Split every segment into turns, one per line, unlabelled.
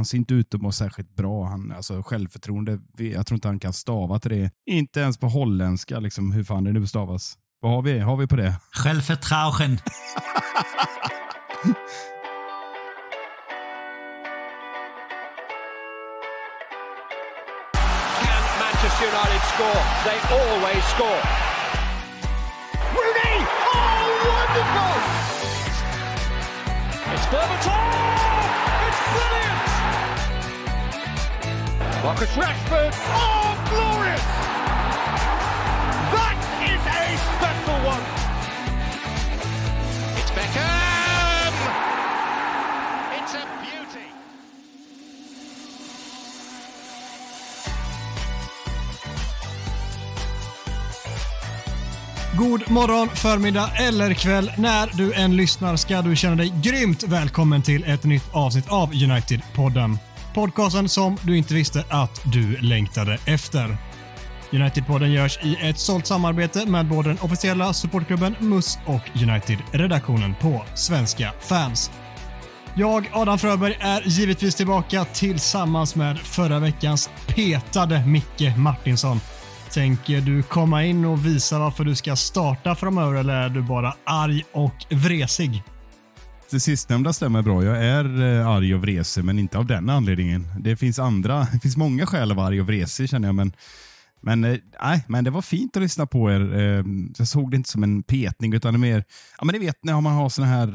han ser inte ut att må särskilt bra. Han, alltså, självförtroende, jag tror inte han kan stava till det. Inte ens på holländska, liksom, hur fan det nu stavas. Vad har vi, har vi på det?
Självförtrogen.
Can Manchester United score? They always score. Rooney! Oh, wonderful! It's Berbatov! Marcus Rashford! Oh, glorious! That is a special one! It's Beckham! It's a beauty!
God morgon, förmiddag eller kväll. När du än lyssnar ska du känna dig grymt välkommen till ett nytt avsnitt av United-podden. Podcasten som du inte visste att du längtade efter. United-podden görs i ett sålt samarbete med både den officiella supportklubben MUS och United-redaktionen på Svenska fans. Jag, Adam Fröberg, är givetvis tillbaka tillsammans med förra veckans petade Micke Martinsson. Tänker du komma in och visa varför du ska starta framöver eller är du bara arg och vresig?
Det sistnämnda stämmer bra. Jag är eh, arg och vresig, men inte av den anledningen. Det finns andra. Det finns många skäl att vara arg och vresig känner jag, men men, eh, nej, men det var fint att lyssna på er. Eh, Jag såg det inte som en petning, utan det mer... Ja, men ni vet när man har såna här,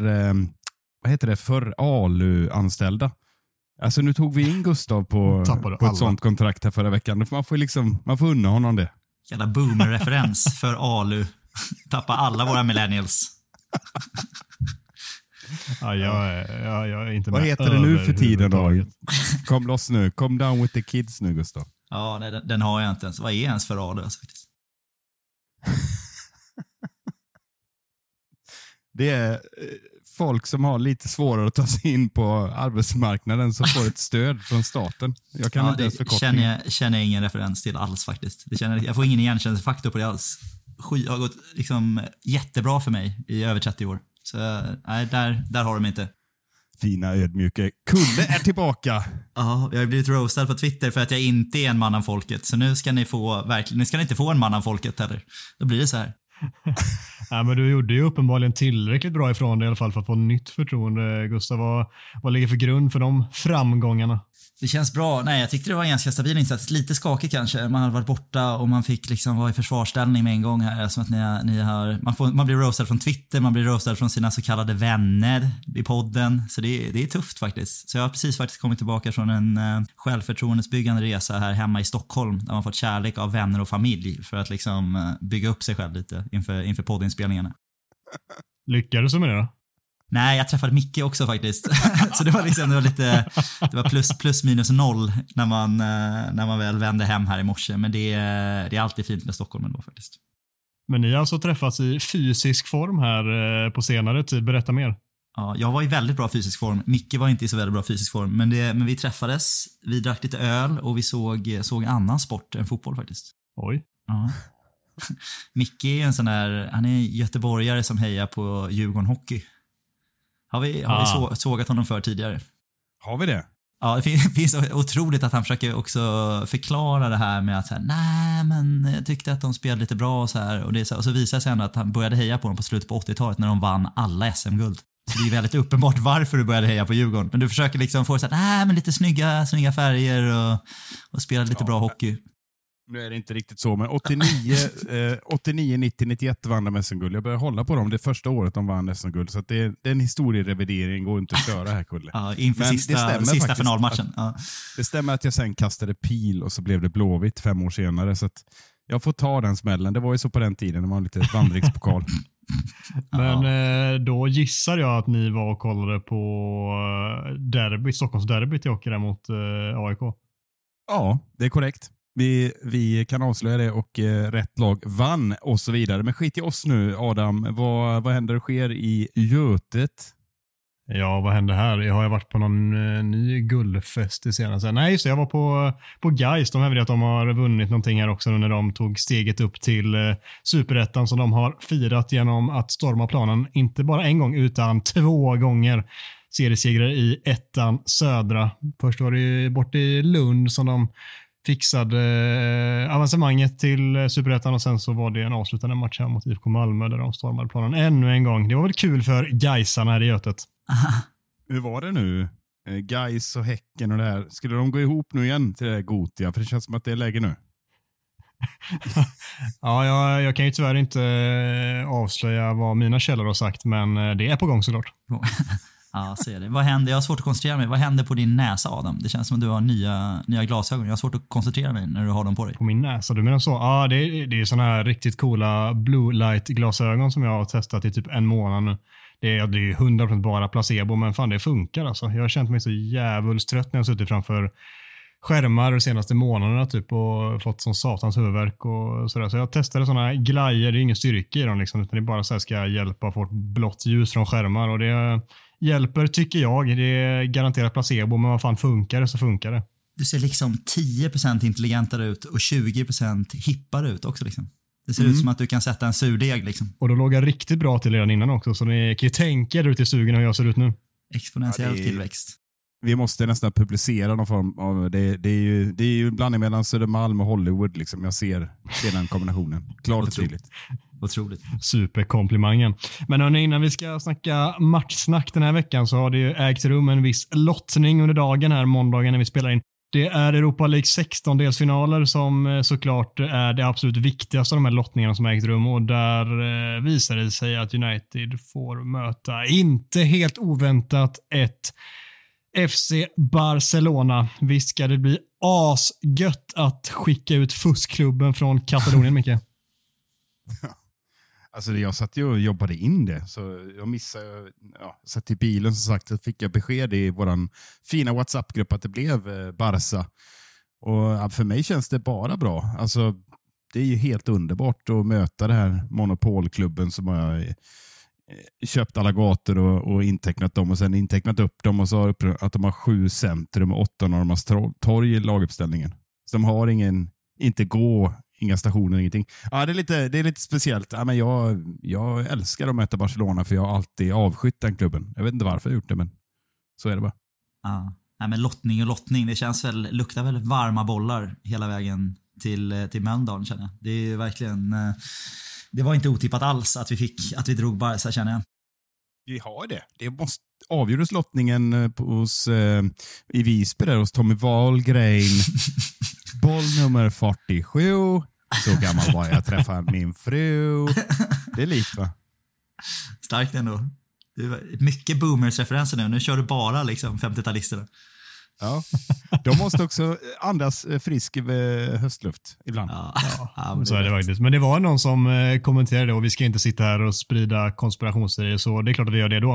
vad heter det, för ALU-anställda. Alltså nu tog vi in Gustav på,
Tappade
på ett
alla.
sånt kontrakt här förra veckan. Man får, liksom, man får unna honom det.
Jävla boomer-referens för ALU. Tappa alla våra millennials.
Ja, jag, är- jag, jag är inte
Vad
med
heter det nu för tiden då? Kom loss nu. Come down with the kids nu Gustav.
Ja, nej, den, den har jag inte ens. Vad är ens för? Alltså, faktiskt?
Det är eh, folk som har lite svårare att ta sig in på arbetsmarknaden som får ett stöd från staten. Jag kan
Ja,
inte ens
det
förkortningen.
känner jag, känner jag ingen referens till alls faktiskt. Det känner, jag får ingen igenkänningsfaktor på det alls. Sky, har gått liksom jättebra för mig i över 30 år. Så nej, där, där har de inte.
Fina ödmjuka Kulle är tillbaka.
Ja, jag har blivit roastad på Twitter för att jag inte är en man av folket. Så nu ska ni få, verkligen, nu ska ni inte få en man av folket heller. Då blir det så här.
Ja, men du gjorde ju uppenbarligen tillräckligt bra ifrån dig i alla fall för att få nytt förtroende. Gustav, vad, vad ligger för grund för de framgångarna?
Det känns bra. Nej, jag tyckte det var en ganska stabil insats. Lite skakig kanske. Man hade varit borta och man fick liksom vara i försvarsställning med en gång här. Som att ni, ni har, man, får, man blir roastad från Twitter, man blir roastad från sina så kallade vänner i podden. Så det, det är tufft faktiskt. Så jag har precis faktiskt kommit tillbaka från en eh, självförtroendesbyggande resa här hemma i Stockholm. Där man fått kärlek av vänner och familj för att liksom eh, bygga upp sig själv lite inför, inför poddinspelningarna.
Lyckades du med det då?
Nej, jag träffade Micke också faktiskt. så det var liksom, det var lite, det var plus, plus minus noll när man, eh, när man väl vände hem här i morse. Men det, är- det är alltid fint med Stockholm ändå faktiskt.
Men ni har alltså träffats i fysisk form här eh, på senare tid. Berätta mer.
Ja, jag var i väldigt bra fysisk form. Micke var inte i så väldigt bra fysisk form. Men, det, men vi träffades, vi drack lite öl och vi såg, såg annan sport än fotboll faktiskt.
Oj.
Ja. Micke är en sån där, han är göteborgare som hejar på Djurgården Hockey. Har vi, har vi
Ah.
så, sågat honom för tidigare?
Har vi det?
Ja, det fin- finns otroligt att han försöker också förklara det här med att så här, nej men jag tyckte att de spelade lite bra och så här. Och, det och så visar det sig ändå att han började heja på dem på slutet på 80-talet när de vann alla SM-guld. Så det är väldigt uppenbart varför du började heja på Djurgården. Men du försöker liksom få det så här, nej men lite snygga, snygga färger och, och spela lite bra hockey.
Nu är det inte riktigt så, men 89, eh, 89 90, 91 vann de SM-guld. Jag började hålla på dem det första året de vann SM-guld, så att det, det är en historierevidering. går inte att köra här, Kulle.
Ja, inför
Men det
sista,
stämmer
sista finalmatchen. Ja.
Det stämmer att jag sen kastade pil och så blev det Blåvitt fem år senare. Så att jag får ta den smällen. Det var ju så på den tiden, det var lite vandringspokal.
Men eh, då gissar jag att ni var och kollade på eh, derby, Stockholmsderbyt i hockey mot eh, AIK.
ja, det är korrekt. Vi, vi kan avslöja det och eh, rätt lag vann och så vidare. Men skit i oss nu, Adam. Vad, vad händer och sker i Götet?
Ja, vad händer här? Jag har jag varit på någon eh, ny guldfest i senaste? Nej, just det. Jag var på, eh, på Gais. De hävdar att de har vunnit någonting här också nu när de tog steget upp till eh, superettan som de har firat genom att storma planen, inte bara en gång utan två gånger. seriesegrar i ettan södra. Först var det ju bort i Lund som de fixade eh, avancemanget till eh, superettan och sen så var det en avslutande match här mot IFK Malmö där de stormade planen ännu en gång. Det var väl kul för Gaisarna här i Götet.
Hur var det nu? Eh, Gais och Häcken och det här. Skulle de gå ihop nu igen till det här Gotia? För det känns som att det är läge nu.
ja, jag, jag, kan ju tyvärr inte avslöja vad mina källor har sagt, men det är på gång såklart.
ja, ser det. Vad händer? Jag har svårt att koncentrera mig. Vad händer på din näsa, Adam? Det känns som att du har nya, nya glasögon. Jag har svårt att koncentrera mig när du har dem på dig.
På min näsa? Du menar så? Ja, det, är, det är såna här riktigt coola blue light-glasögon som jag har testat i typ en månad nu. Det är, det är 100% bara placebo, men fan det funkar alltså. Jag har känt mig så jävulst trött när jag suttit framför skärmar de senaste månaderna typ och fått som satans huvudvärk och sådär. Så jag testade sådana glajer, det är ingen styrka i dem liksom, utan det är bara så här ska hjälpa få blått ljus från skärmar och det hjälper tycker jag. Det är garanterat placebo, men vad fan funkar det så funkar det.
Du ser liksom 10% intelligentare ut och 20% hippare ut också liksom. Det ser mm. ut som att du kan sätta en surdeg liksom.
Och då låg jag riktigt bra till redan innan också, så ni kan ju tänka er ut i sugen hur jag ser ut nu.
Exponentiell ja, är... tillväxt
vi måste nästan publicera någon form av, det, det är ju, det är ju en blandning mellan Södermalm och Hollywood. Liksom. Jag ser, ser den kombinationen. Klart och tydligt.
Otroligt.
Superkomplimangen. Men hörni, innan vi ska snacka matchsnack den här veckan så har det ju ägt rum en viss lottning under dagen här, måndagen när vi spelar in. Det är Europa League 16-delsfinaler som eh, såklart är det absolut viktigaste av de här lottningarna som ägt rum och där eh, visar det sig att United får möta, inte helt oväntat, ett FC Barcelona. Visst ska det bli asgött att skicka ut fuskklubben från Katalonien, Micke?
Alltså jag satt ju och jobbade in det, så jag missade. Ja, satt i bilen som sagt, så fick jag besked i vår fina WhatsApp-grupp att det blev eh, Barca. Och för mig känns det bara bra. Alltså, det är ju helt underbart att möta den här monopolklubben som har eh, köpt alla gator och, och, intecknat dem och sen intecknat upp dem och så att de har sju centrum och åtta Norrmalmstorg i laguppställningen. Så de har ingen, inte gå, inga stationer, ingenting. Ja, det, är lite, det är lite speciellt. Ja, men jag, jag älskar att möta Barcelona för jag har alltid avskytt den klubben. Jag vet inte varför jag gjort det, men så är det bara.
Ja. Nej, men lottning och lottning, det känns väl, luktar väl varma bollar hela vägen till, eh, till Mölndal känner jag. Det är verkligen eh, det var inte otippat alls att vi, fick, att vi drog Barca känner jag.
Vi har det. Det måste, avgjordes lottningen eh, hos, eh, i Visby där hos Tommy Wahlgren. Boll nummer 47. Så gammal var jag träffade min fru. Det är likt va?
Starkt ändå. mycket boomers-referenser nu. Nu kör du bara liksom 50-talisterna.
Ja. De måste också andas eh, frisk höstluft ibland. Ja,
ja så är det faktiskt. Men det var någon som eh, kommenterade och vi ska inte sitta här och sprida konspirationsteorier så det är klart att vi gör det då.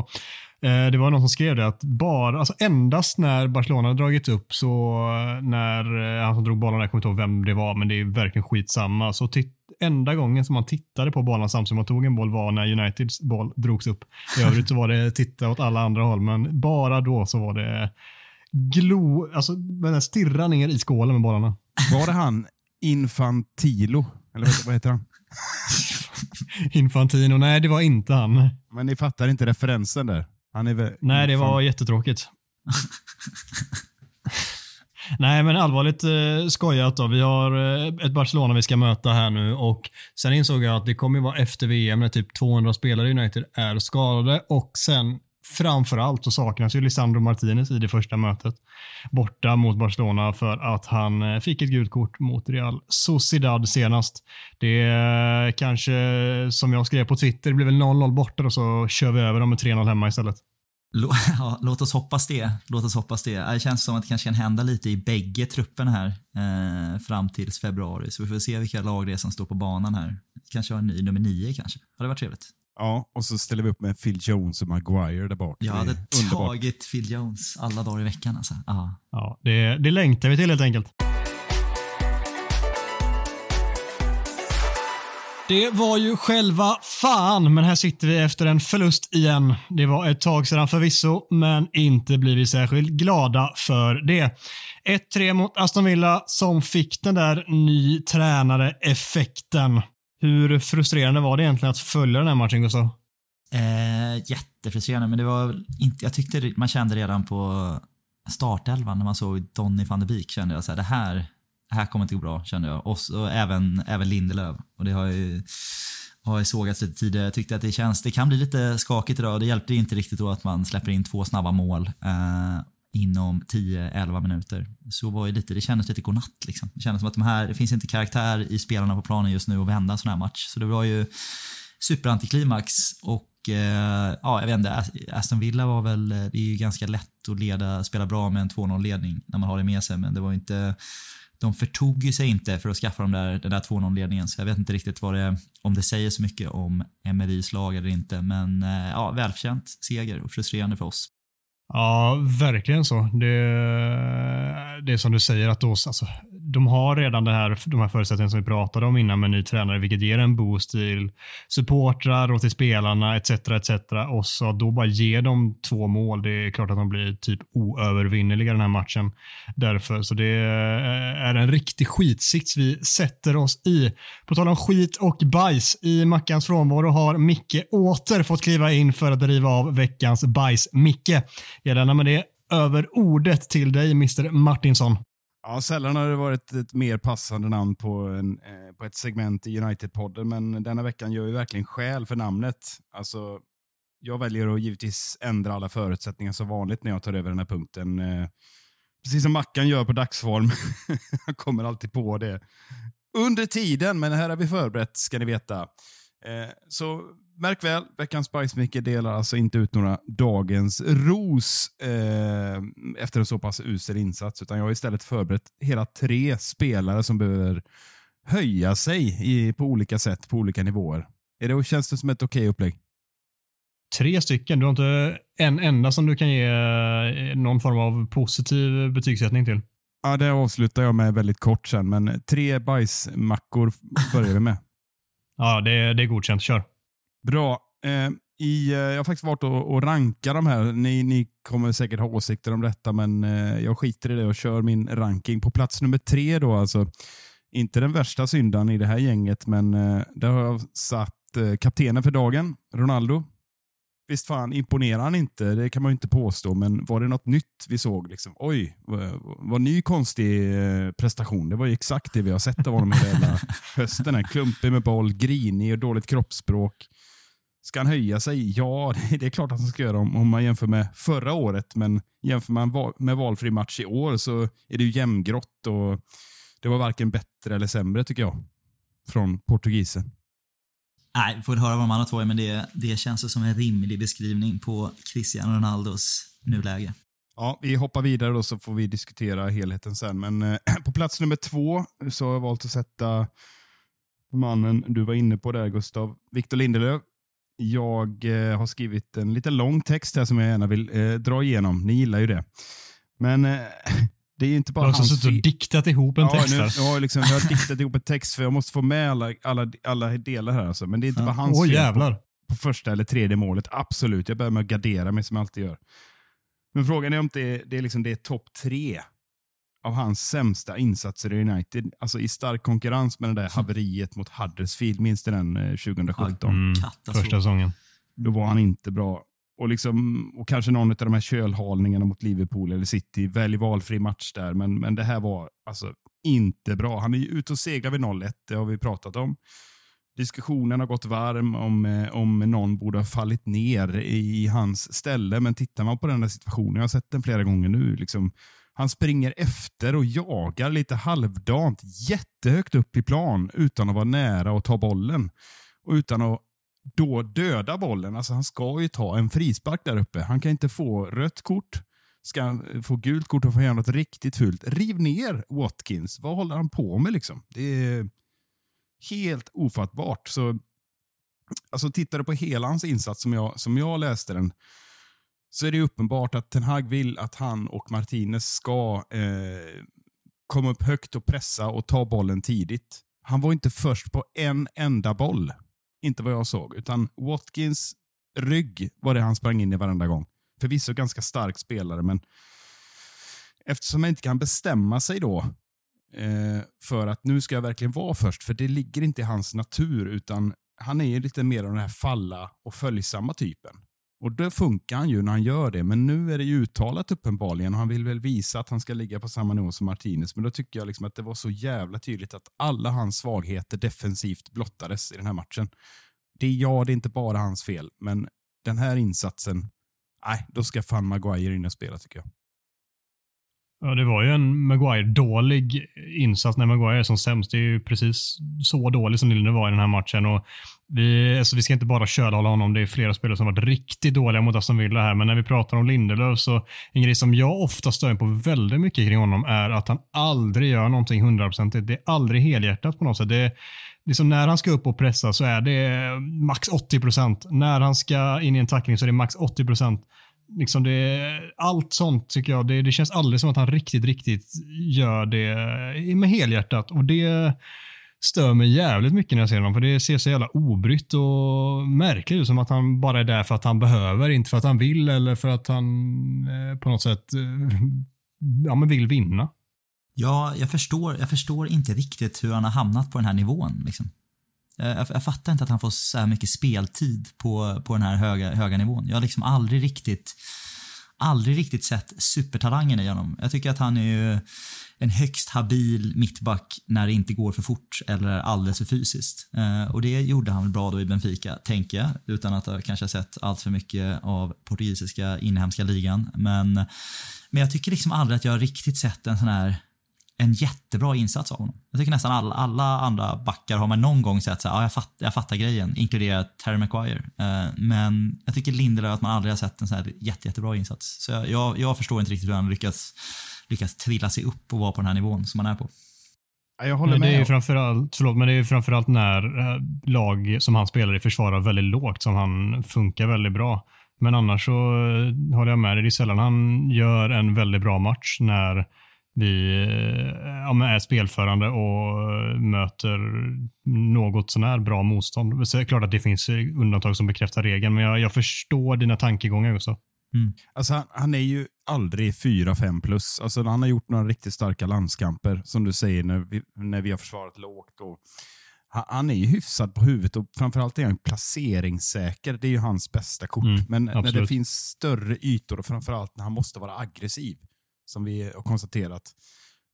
Eh, det var någon som skrev det att bara, alltså endast när Barcelona dragit upp så när han som drog bollen, jag kommer inte ihåg vem det var, men det är verkligen skitsamma. Så enda gången som man tittade på bollen samtidigt som man tog en boll var när Uniteds boll drogs upp. I övrigt så var det titta åt alla andra håll, men bara då så var det glo, alltså den stirra ner i skålen med bollarna.
Var det han Infantilo? Eller vad, vad heter han?
Infantino, nej det var inte han.
Men ni fattar inte referensen där? Han är väl
nej, det var jättetråkigt. Nej, men allvarligt eh, skojat då. Vi har eh, ett Barcelona vi ska möta här nu och sen insåg jag att det kommer vara efter VM när typ 200 spelare i United är skadade och sen framförallt så saknas ju Lisandro Martinez i det första mötet borta mot Barcelona för att han eh, fick ett gult kort mot Real Sociedad senast. Det är kanske, som jag skrev på Twitter, det blir väl 0-0 borta och så kör vi över dem med 3-0 hemma istället.
Ja, låt oss hoppas det. Låt oss hoppas det. Det känns som att det kanske kan hända lite i bägge trupperna här eh, fram tills februari. Så vi får se vilka lag det är som står på banan här. Kanske har en ny nummer nio kanske. Hade varit trevligt.
Ja, och så ställer vi upp med Phil Jones och Maguire där bak.
Jag hade tagit Phil Jones alla dagar i veckan alltså.
Aha. Ja, det, det längtar vi till helt enkelt. Det var ju själva fan, men här sitter vi efter en förlust igen. Det var ett tag sedan förvisso, men inte blir vi särskilt glada för det. 1-3 mot Aston Villa som fick den där ny tränare-effekten. Hur frustrerande var det egentligen att följa den här matchen, Gustav?
Eh, jättefrustrerande, men det var inte, jag tyckte man kände redan på startelvan när man såg Donny van de Beek kände jag så här, det här, det här kommer inte gå bra kände jag. Och, så, även, även Lindelöf. Och det har ju har ju sågats lite tidigare. Jag tyckte att det känns, det kan bli lite skakigt idag. Det hjälpte inte riktigt då att man släpper in två snabba mål eh, inom 10-11 minuter. Så var ju lite, det kändes lite godnatt liksom. Det kändes som att de här, det finns inte karaktär i spelarna på planen just nu att vända en sån här match. Så det var ju superantiklimax och eh, ja, jag vet inte, Aston Villa var väl, eh, det är ju ganska lätt att leda, spela bra med en 2-0 ledning när man har det med sig, men det var inte de förtog ju sig inte för att skaffa de där, den där 2-0-ledningen, så jag vet inte riktigt vad det, om det säger så mycket om MRIs lag eller inte. Men eh, ja, välförtjänt seger och frustrerande för oss.
Ja, verkligen så. Det, det är som du säger, att då, alltså, de har redan det här, de här förutsättningarna som vi pratade om innan med ny tränare, vilket ger en boost till supportrar och till spelarna etc. etc. Och så då bara ge dem två mål. Det är klart att de blir typ oövervinneliga den här matchen. Därför, så det är en riktig skitsits vi sätter oss i. På tal om skit och bajs, i Mackans frånvaro har Micke åter fått kliva in för att driva av veckans bajs. Micke, jag lämnar med det över ordet till dig, Mr Martinsson.
Ja, sällan har det varit ett mer passande namn på, en, eh, på ett segment i United-podden, men denna veckan gör ju verkligen skäl för namnet. Alltså, jag väljer att givetvis ändra alla förutsättningar som vanligt när jag tar över den här punkten. Eh, precis som Mackan gör på dagsform. Han kommer alltid på det under tiden, men här har vi förberett ska ni veta. Eh, så märk väl, veckans Spice delar alltså inte ut några dagens ros eh, efter en så pass usel insats, utan jag har istället förberett hela tre spelare som behöver höja sig i, på olika sätt, på olika nivåer. Är det, känns det som ett okej okay upplägg?
Tre stycken? Du har inte en enda som du kan ge eh, någon form av positiv betygssättning till?
Ja, det avslutar jag med väldigt kort sen, men tre bajsmackor börjar vi med
ja, det, det är godkänt. Kör.
Bra. Eh, i, eh, jag har faktiskt varit och, och rankat de här. Ni, ni kommer säkert ha åsikter om detta, men eh, jag skiter i det och kör min ranking. På plats nummer tre då alltså. Inte den värsta syndan i det här gänget, men eh, där har jag satt eh, kaptenen för dagen, Ronaldo. Visst fan imponerar han inte, det kan man ju inte påstå, men var det något nytt vi såg? Liksom, Oj, vad, ny konstig eh, prestation. Det var ju exakt det vi har sett av honom hela hösten. Klumpig med boll, grinig och dåligt kroppsspråk. Ska han höja sig? Ja, det är klart att han ska göra om, om man jämför med förra året. Men jämför man med valfri match i år så är det ju jämngrått och det var varken bättre eller sämre tycker jag. Från portugisen.
Nej, vi får höra vad de andra två är, men det, det känns som en rimlig beskrivning på Cristiano Ronaldos nuläge.
Ja, vi hoppar vidare då så får vi diskutera helheten sen. Men eh, på plats nummer två så har jag valt att sätta mannen du var inne på där Gustav, Victor Lindelöf. Jag eh, har skrivit en lite lång text här som jag gärna vill eh, dra igenom. Ni gillar ju det. Men eh, det är ju inte bara.
Du har suttit och diktat ihop en text
ja, nu, jag, har liksom, jag har diktat ihop en text för jag måste få med alla, alla, alla delar här. Alltså. Men det är inte ja. bara hans
oh, jävlar.
På, på, första eller tredje målet. Absolut, jag börjar med att gardera mig som jag alltid gör. Men frågan är om det är, det är, liksom, är topp tre av hans sämsta insatser i United. Alltså i stark konkurrens med det där haveriet mot Huddersfield. Minns du den 2017? Mm,
första säsongen.
Då var han inte bra. Och, liksom, och kanske någon av de här kölhalningarna mot Liverpool eller City. Välj valfri match där, men, men det här var alltså inte bra. Han är ju ute och seglar vid 0-1, det har vi pratat om. Diskussionen har gått varm om, eh, om någon borde ha fallit ner i hans ställe, men tittar man på den här situationen, jag har sett den flera gånger nu, liksom, han springer efter och jagar lite halvdant jättehögt upp i plan utan att vara nära och ta bollen. Och utan att då döda bollen. Alltså han ska ju ta en frispark där uppe. Han kan inte få rött kort. Ska han få gult kort och få göra något riktigt fult. Riv ner Watkins. Vad håller han på med liksom? Det är helt ofattbart. Så, alltså tittar du på hela hans insats som jag, som jag läste den så är det uppenbart att Ten Hag vill att han och Martinez ska eh, komma upp högt och pressa och ta bollen tidigt. Han var inte först på en enda boll. Inte vad jag såg. Utan Watkins rygg var det han sprang in i varenda gång. Förvisso ganska stark spelare, men eftersom man inte kan bestämma sig då eh, för att nu ska jag verkligen vara först, för det ligger inte i hans natur, utan han är ju lite mer av den här falla och följsamma typen. Och det funkar han ju när han gör det, men nu är det ju uttalat uppenbarligen och han vill väl visa att han ska ligga på samma nivå som Martinez. Men då tycker jag liksom att det var så jävla tydligt att alla hans svagheter defensivt blottades i den här matchen. Det är ja, det är inte bara hans fel, men den här insatsen, nej, då ska fan Maguire in och spela tycker jag.
Ja, det var ju en Maguire-dålig insats när Maguire är som sämst. Det är ju precis så dålig som Lindelöf var i den här matchen. Och vi, alltså vi ska inte bara kölhålla honom. Det är flera spelare som varit riktigt dåliga mot Aston Villa här. Men när vi pratar om Lindelöf så en grej som jag ofta stör på väldigt mycket kring honom är att han aldrig gör någonting hundraprocentigt. Det är aldrig helhjärtat på något sätt. Det liksom när han ska upp och pressa så är det max 80 procent. När han ska in i en tackling så är det max 80 procent liksom det, allt sånt tycker jag, det, det känns aldrig som att han riktigt, riktigt gör det med helhjärtat. Och det stör mig jävligt mycket när jag ser honom, för det ser så jävla obrytt och märkligt ut. Som att han bara är där för att han behöver, inte för att han vill eller för att han eh, på något sätt eh, ja, men vill vinna.
Ja, jag förstår, jag förstår inte riktigt hur han har hamnat på den här nivån. Liksom. Eh, jag, jag, fattar inte att han får så här mycket speltid på, på den här höga, höga nivån. Jag har liksom aldrig riktigt aldrig riktigt sett supertalangen i honom. Jag tycker att han är ju en högst habil mittback när det inte går för fort eller alldeles för fysiskt. Eh, och det gjorde han väl bra då i Benfica, tänker jag, utan att ha kanske sett allt för mycket av portugisiska inhemska ligan. Men, men jag tycker liksom aldrig att jag riktigt sett en sån här en jättebra insats av honom. Jag tycker nästan alla, alla andra backar har man någon gång sett så här, ja, jag, fatt, jag fattar grejen, inkluderat Terry Maguire. Uh, men jag tycker Lindelöf att man aldrig har sett en så här jätte, jättebra insats. Så jag, jag, jag förstår inte riktigt hur han lyckas, lyckas trilla sig upp och vara på den här nivån som han är på.
Jag håller
men
med.
Det är framförallt, förlåt, men det är framförallt när eh, lag som han spelar i försvarar väldigt lågt som han funkar väldigt bra. Men annars så eh, håller jag med dig. Det är sällan han gör en väldigt bra match när vi eh, ja, är spelförande och möter något sånär bra motstånd. Så det är klart att det finns undantag som bekräftar regeln, men jag, jag förstår dina tankegångar också.
Mm. Alltså, han, han, är ju aldrig 4-5 plus. Alltså, han har gjort några riktigt starka landskamper, som du säger, när vi, när vi har försvarat lågt. Och, han, han är ju hyfsad på huvudet och framförallt är han placeringssäker. Det är ju hans bästa kort. Mm, Men absolut. när det finns större ytor och framförallt när han måste vara aggressiv, som vi har konstaterat,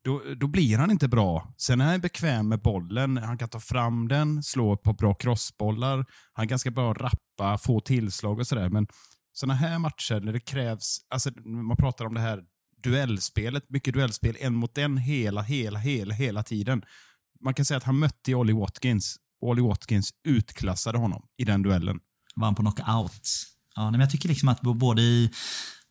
då, då blir han inte bra. Sen är han bekväm med bollen. Han kan ta fram den, slå ett par bra crossbollar. Han är ganska bra att rappa, få tillslag och sådär. Men sådana här matcher när det krävs, alltså man pratar om det här duellspelet, mycket duellspel, en mot en hela, hela, hela, hela tiden. Man kan säga att han mötte Ollie Watkins. Ollie Watkins utklassade honom i den duellen.
Vann på knockout? Ja, men jag tycker liksom att både i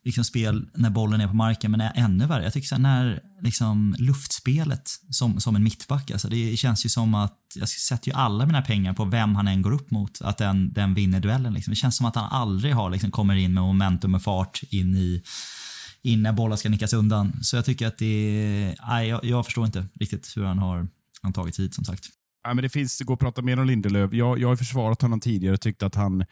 liksom spel när bollen är på marken, men är ännu värre. Jag tycker så här, när liksom luftspelet som, som en mittback, alltså det känns ju som att jag sätter ju alla mina pengar på vem han än går upp mot, att den, den vinner duellen. Liksom. Det känns som att han aldrig har, liksom, kommer in med momentum och fart in i in när bollar ska nickas undan. Så jag tycker att det nej, jag, jag förstår inte riktigt hur han har han tagit hit som sagt.
Ja, men det finns, det går att prata mer om Lindelöf. Jag, jag har försvarat honom tidigare och tyckt att han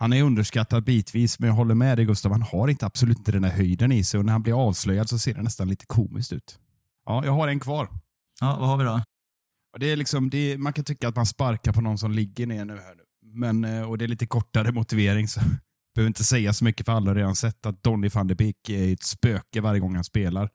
han är underskattad bitvis, men jag håller med dig Gustav. Han har inte absolut inte den här höjden i sig och när han blir avslöjad så ser det nästan lite komiskt ut. Ja, jag har en kvar.
Ja, vad har vi då?
Det är liksom, det är, man kan tycka att man sparkar på någon som ligger ner nu. Här nu. Men, eh, och det är lite kortare motivering, så behöver inte säga så mycket för alla har redan sett att Donny van de Beek är ett spöke varje gång han spelar.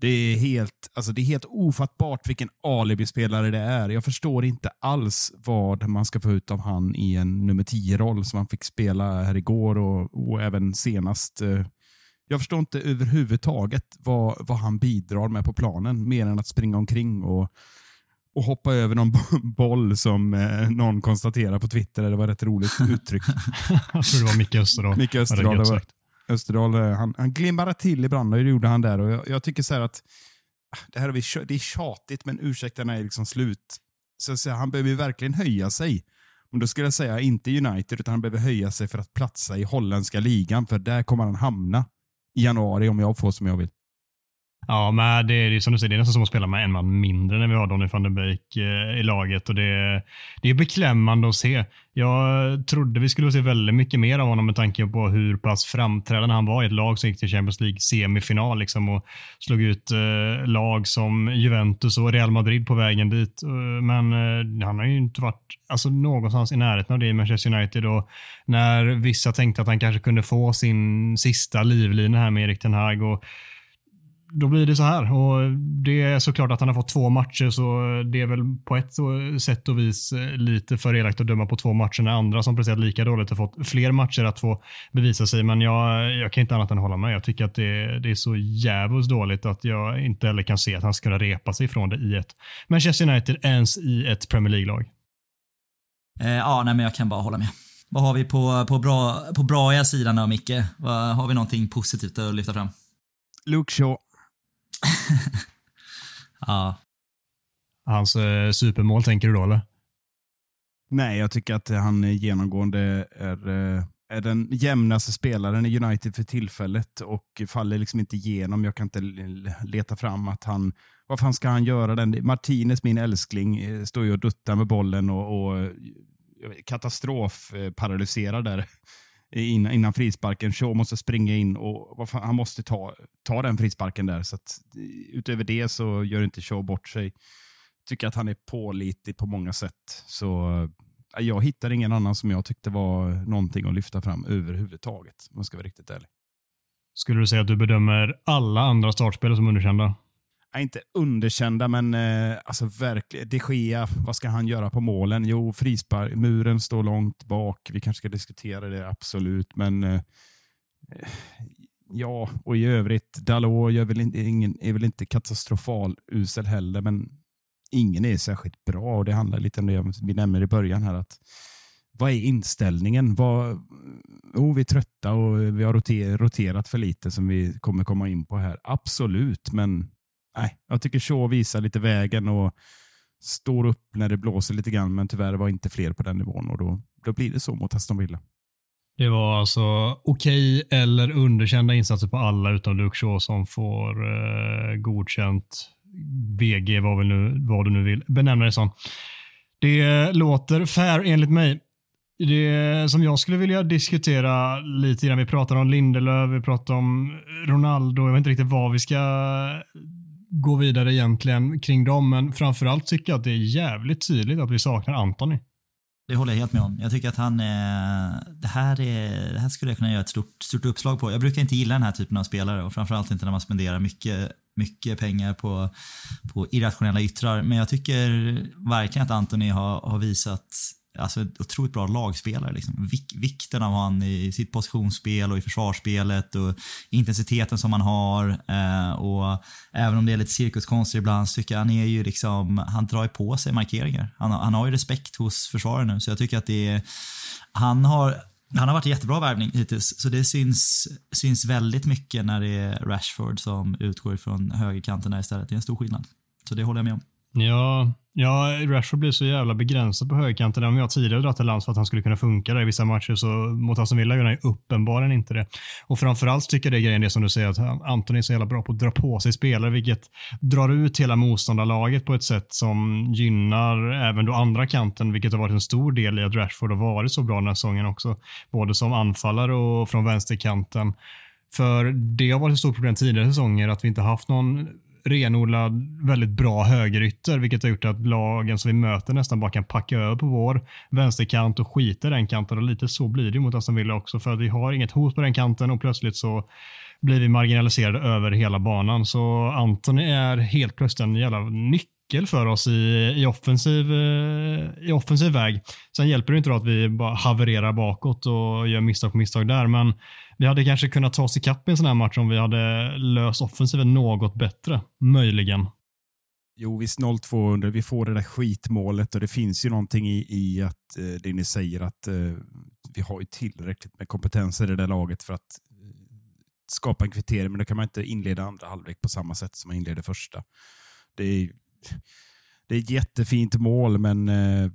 Det är helt, alltså det är helt ofattbart vilken alibi-spelare det är. Jag förstår inte alls vad man ska få ut av han i en nummer 10-roll som han fick spela här igår och, och även senast. Eh, jag förstår inte överhuvudtaget vad, vad han bidrar med på planen, mer än att springa omkring och, och hoppa över någon boll som eh, någon konstaterar på Twitter. Det var ett rätt roligt uttryck.
jag tror det var Micke Österdahl.
Micke Österdahl. Det var, Österdahl, eh, han, han glimmade till ibland och det gjorde han där. Och jag, jag tycker så att ah, det, här är, vi, det är tjatigt, men ursäkterna är liksom slut. Så, så han behöver verkligen höja sig. Men då skulle jag säga inte United, utan han behöver höja sig för att platsa i holländska ligan, för där kommer han hamna i januari om jag får som jag vill.
Ja, men det är ju som du säger, det är nästan som att spela med en man mindre när vi har Donny van der Beek eh, i laget och det, det är beklämmande att se. Jag trodde vi skulle se väldigt mycket mer av honom med tanke på hur pass framträdande han var i ett lag som gick till Champions League semifinal liksom och slog ut eh, lag som Juventus och Real Madrid på vägen dit. Eh, men han har ju inte varit alltså, någonstans i närheten av det i Manchester United och när vissa tänkte att han kanske kunde få sin sista livlina här med Erik Ten Hag och då blir det så här. Och Det är såklart att han har fått två matcher, så det är väl på ett sätt och vis eh, lite för elakt att döma på två matcher när andra som presterat lika dåligt har fått fler matcher att få bevisa sig. Men jag, jag kan inte annat än hålla med. Jag tycker att det, det är så jävligt dåligt att jag inte heller kan se att han ska kunna repa sig ifrån det i ett Manchester United ens i ett Premier League-lag.
Eh, ja, nej, men jag kan bara hålla med. Vad har vi på, på, bra, på braiga sidan då, Micke? Vad, har vi någonting positivt att lyfta fram?
Luke Shaw.
ja.
Hans eh, supermål tänker du då eller?
Nej, jag tycker att han genomgående är, eh, är den jämnaste spelaren i United för tillfället och faller liksom inte igenom. Jag kan inte leta fram att han, vad fan ska han göra? Den? Martinez, min älskling, eh, står ju och duttar med bollen och, och katastrofparalyserad där innan, innan frisparken. Shaw måste springa in och fan, han måste ta, ta den frisparken där. Så att, utöver det så gör inte Shaw bort sig. Tycker att han är pålitlig på många sätt. Så eh, jag hittar ingen annan som jag tyckte var någonting att lyfta fram överhuvudtaget. Om jag ska vara riktigt ärlig.
Skulle du säga att du bedömer alla andra startspelare som underkända?
Inte underkända, men eh, alltså verkligen. De Gea, vad ska han göra på målen? Jo, frispark, muren står långt bak. Vi kanske ska diskutera det, absolut. Men eh, ja, och i övrigt, Dalot är väl inte, ingen, är väl inte katastrofal usel heller, men ingen är särskilt bra och det handlar lite om det vi nämner i början här. att vad är inställningen? Vad, oh, vi är trötta och vi har roterat för lite som vi kommer komma in på här. Absolut, men nej, jag tycker Shaw visar lite vägen och står upp när det blåser lite grann, men tyvärr var inte fler på den nivån och då, då blir det så mot Aston Villa.
Det var alltså okej okay eller underkända insatser på alla utom Luke Shaw som får eh, godkänt VG, vad, nu, vad du nu vill benämna det som. Det låter fair enligt mig. Det som jag skulle vilja diskutera lite grann, vi pratar om Lindelöf, vi pratar om Ronaldo, jag vet inte riktigt vad vi ska gå vidare egentligen kring dem, men framförallt tycker jag att det är jävligt tydligt att vi saknar Antoni.
Det håller jag helt med om. Jag tycker att han är, det här, är, det här skulle jag kunna göra ett stort, stort uppslag på. Jag brukar inte gilla den här typen av spelare och framförallt inte när man spenderar mycket, mycket pengar på, på irrationella yttrar. Men jag tycker verkligen att Antoni har, har visat alltså, otroligt bra lagspelare. Liksom. Vik vikten av han i sitt positionsspel och i försvarsspelet och intensiteten som han har. Eh, och Även om det är lite cirkuskonster ibland så tycker jag han är ju liksom, han drar ju på sig markeringar. Han, han har ju respekt hos försvararen nu så jag tycker att det är, han har han har varit en jättebra värvning hittills, så det syns, syns väldigt mycket när det är Rashford som utgår från högerkanten istället. Det är en stor skillnad. Så det håller jag med om.
Ja, ja, Rashford blir så jävla begränsad på högerkanten. Om jag tidigare dragit till lands för att han skulle kunna funka där i vissa matcher så mot Aston Villa gör han ju uppenbarligen inte det. Och framförallt tycker jag det är grejen det som du säger att Anthony är så jävla bra på att dra på sig spelare vilket drar ut hela motståndarlaget på ett sätt som gynnar även då andra kanten vilket har varit en stor del i att Rashford har varit så bra den här säsongen också. Både som anfallare och från vänsterkanten. För det har varit ett stort problem tidigare säsonger att vi inte haft någon renodlad, väldigt bra högerytter, vilket har gjort att lagen som vi möter nästan bara kan packa över på vår vänsterkant och skita i den kanten. Och lite så blir det mot Aston Villa också, för att vi har inget hot på den kanten och plötsligt så blir vi marginaliserade över hela banan. Så Anton är helt plötsligt en jävla nyckel för oss i, i, offensiv, eh, i offensiv väg. Sen hjälper det inte då att vi bara havererar bakåt och gör misstag på misstag där, men vi hade kanske kunnat ta oss ikapp i en sån här match om vi hade löst offensiven något bättre. Möjligen.
Jo, visst 0-2 under. Vi får det där skitmålet och det finns ju någonting i, i att eh, det ni säger att eh, vi har ju tillräckligt med kompetenser i det där laget för att eh, skapa en kvittering, men då kan man inte inleda andra halvlek på samma sätt som man inleder första. Det är, det är ett jättefint mål, men eh,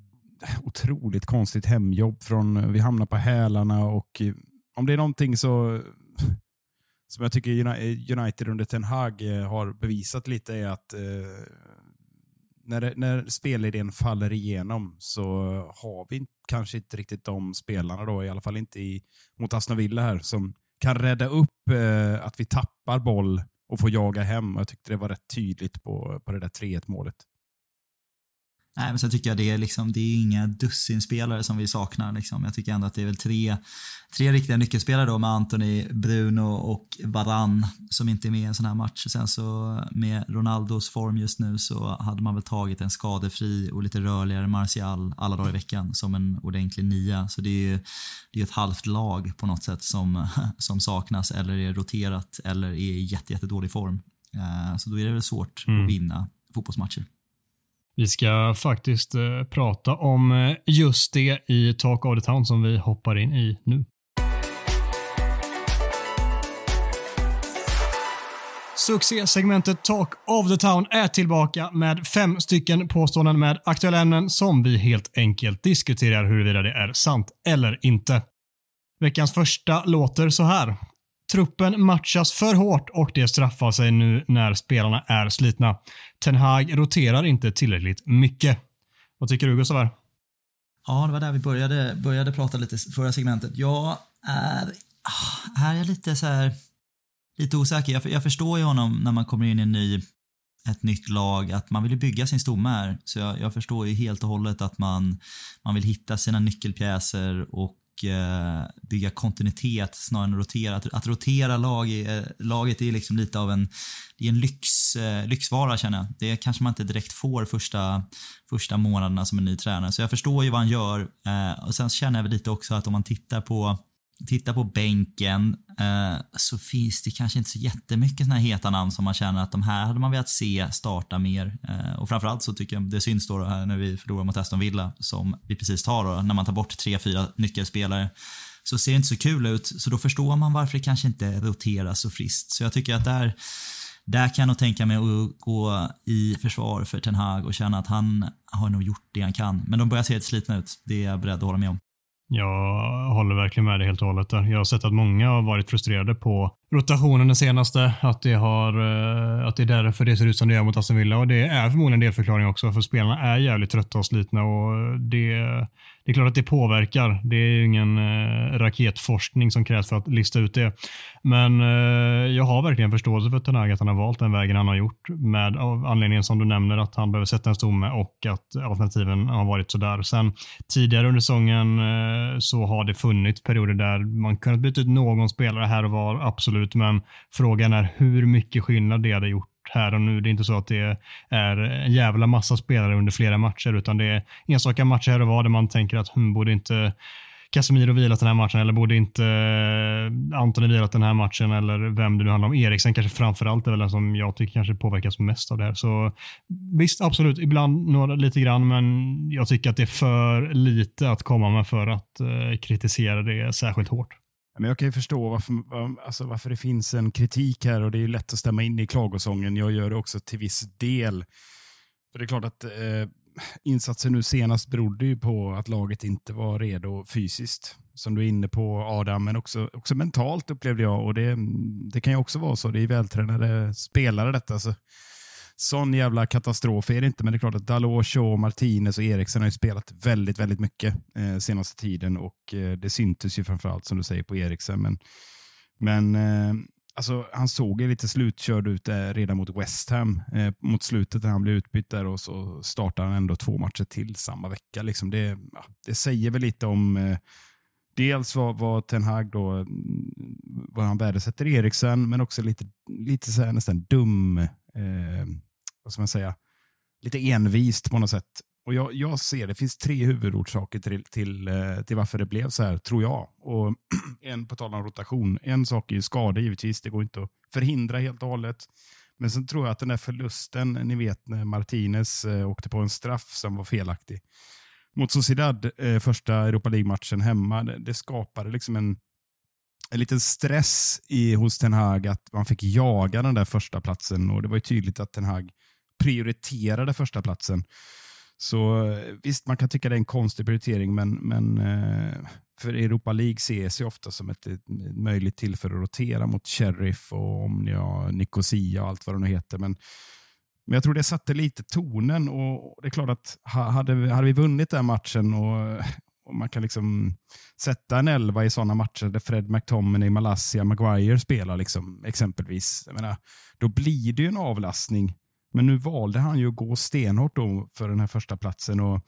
otroligt konstigt hemjobb. från Vi hamnar på hälarna och eh, om det är någonting så, som jag tycker United under Ten Hag eh, har bevisat lite är att eh, när, när spelidén faller igenom så har vi kanske inte riktigt de spelarna, då, i alla fall inte i, mot Aston Villa här, som kan rädda upp eh, att vi tappar boll och får jaga hem. Jag tyckte det var rätt tydligt på, på det där 3-1 målet.
Nej, men sen tycker jag det är, liksom, det är inga dussinspelare som vi saknar. Liksom. Jag tycker ändå att det är väl tre, tre riktiga nyckelspelare då med Anthony, Bruno och Varann som inte är med i en sån här match. Sen så med Ronaldos form just nu så hade man väl tagit en skadefri och lite rörligare Martial alla dagar i veckan som en ordentlig nia. Så det är det är ett halvt lag på något sätt som, som saknas eller är roterat eller är i jätte, jätte dålig form. Uh, så då är det väl svårt mm. att vinna fotbollsmatcher.
Vi ska faktiskt eh, prata om eh, just det i Talk of the Town som vi hoppar in i nu. Succésegmentet Talk of the Town är tillbaka med fem stycken påståenden med aktuella ämnen som vi helt enkelt diskuterar huruvida det är sant eller inte. Veckans första låter så här. Truppen matchas för hårt och det straffar sig nu när spelarna är slitna. Ten Hag roterar inte tillräckligt mycket. Vad tycker du Gustav?
Ja, det var där vi började, började prata lite förra segmentet. Jag är, ah, här är jag lite så här, lite osäker. Jag, jag förstår ju honom när man kommer in i en ny, ett nytt lag, att man vill bygga sin stomme här. Så jag, jag, förstår ju helt och hållet att man, man vill hitta sina nyckelpjäser och Eh, bygga kontinuitet snarare än att rotera. Att, att rotera lag, eh, laget är liksom lite av en, det är en lyx, eh, lyxvara känner jag. Det kanske man inte direkt får första, första månaderna som en ny tränare. Så jag förstår ju vad han gör. Eh, och sen känner jag väl lite också att om man tittar på tittar på bänken eh, så finns det kanske inte så jättemycket såna här heta namn som man känner att de här hade man velat se starta mer. Eh, och framförallt så tycker jag det syns då, här när vi förlorar mot Aston Villa som vi precis tar då, när man tar bort tre, fyra nyckelspelare så ser det inte så kul ut. Så då förstår man varför det kanske inte roteras så friskt. Så jag tycker att där där kan jag nog tänka mig att gå i försvar för Ten Hag och känna att han har nog gjort det han kan. Men de börjar se lite slitna ut. Det är jag beredd att hålla med om.
Jag håller verkligen med dig helt och hållet där. Jag har sett att många har varit frustrerade på rotationen den senaste. Att det, har, eh, att det är därför det ser ut som det gör mot Aston Villa. Och det är förmodligen en delförklaring också, för spelarna är jävligt trötta och slitna. Och det, det är klart att det påverkar. Det är ju ingen eh, raketforskning som krävs för att lista ut det. Men eh, jag har verkligen förståelse för Tanaga att han har valt den vägen han har gjort med av anledningen som du nämner att han behöver sätta en stomme och att alternativen har varit sådär. Sen tidigare under säsongen eh, så har det funnits perioder där man kunnat byta ut någon spelare här och var, absolut, men frågan är hur mycket skillnad det hade gjort här och nu. Det är inte så att det är en jävla massa spelare under flera matcher, utan det är enstaka matcher här och var där man tänker att hm, borde inte Casemiro vilat den här matchen eller borde inte eh, Antoni vilat den här matchen eller vem det nu handlar om. Eriksen kanske framförallt är väl den som jag tycker kanske påverkas mest av det här. Så visst, absolut, ibland några, lite grann, men jag tycker att det är för lite att komma med för att eh, kritisera det särskilt hårt.
Men jag kan ju förstå varför, alltså varför det finns en kritik här och det är lätt att stämma in i klagosången. Jag gör det också till viss del. För Det är klart att eh, insatsen nu senast berodde ju på att laget inte var redo fysiskt. Som du är inne på Adam, men också, också mentalt upplevde jag. Och det, det kan ju också vara så. Det är vältränade spelare detta. Så sån jävla katastrof är det inte, men det är klart att Dalot, Shaw, Martinez och Eriksen har ju spelat väldigt, väldigt mycket eh, senaste tiden och eh, det syntes ju framförallt som du säger på Eriksen. Men, men eh, alltså, han såg ju lite slutkörd ut eh, redan mot West Ham eh, mot slutet när han blev utbytt där och så startar han ändå två matcher till samma vecka. Liksom det, ja, det säger väl lite om eh, Dels vad, vad Ten Hag då, mm, vad han värdesätter Eriksen, men också lite, lite så här, nästan dum eh, vad ska man säga, lite envist på något sätt. Och jag, jag ser, det finns tre huvudorsaker till, till, eh, till varför det blev så här, tror jag. Och en på tal om rotation. En sak är ju skada givetvis, det går inte att förhindra helt och hållet. Men sen tror jag att den där förlusten, ni vet när Martinez eh, åkte på en straff som var felaktig mot Sociedad, eh, första Europa League-matchen hemma, det, det skapade liksom en, en liten stress i, hos Ten Hag att man fick jaga den där första platsen och det var ju tydligt att Ten Hag prioriterade första platsen. Så eh, visst, man kan tycka det är en konstig prioritering, men, men eh, för Europa League ses ju ofta som ett, ett möjligt tillfälle att rotera mot Sheriff och Omnia, Nicosia och allt vad de nu heter. Men, men jag tror det satte lite tonen och det är klart att hade, hade vi vunnit den matchen och, och man kan liksom sätta en elva i sådana matcher där Fred McTominay, Malaysia, Maguire spelar liksom, exempelvis. Jag menar, då blir det ju en avlastning. Men nu valde han ju att gå stenhårt då för den här första platsen och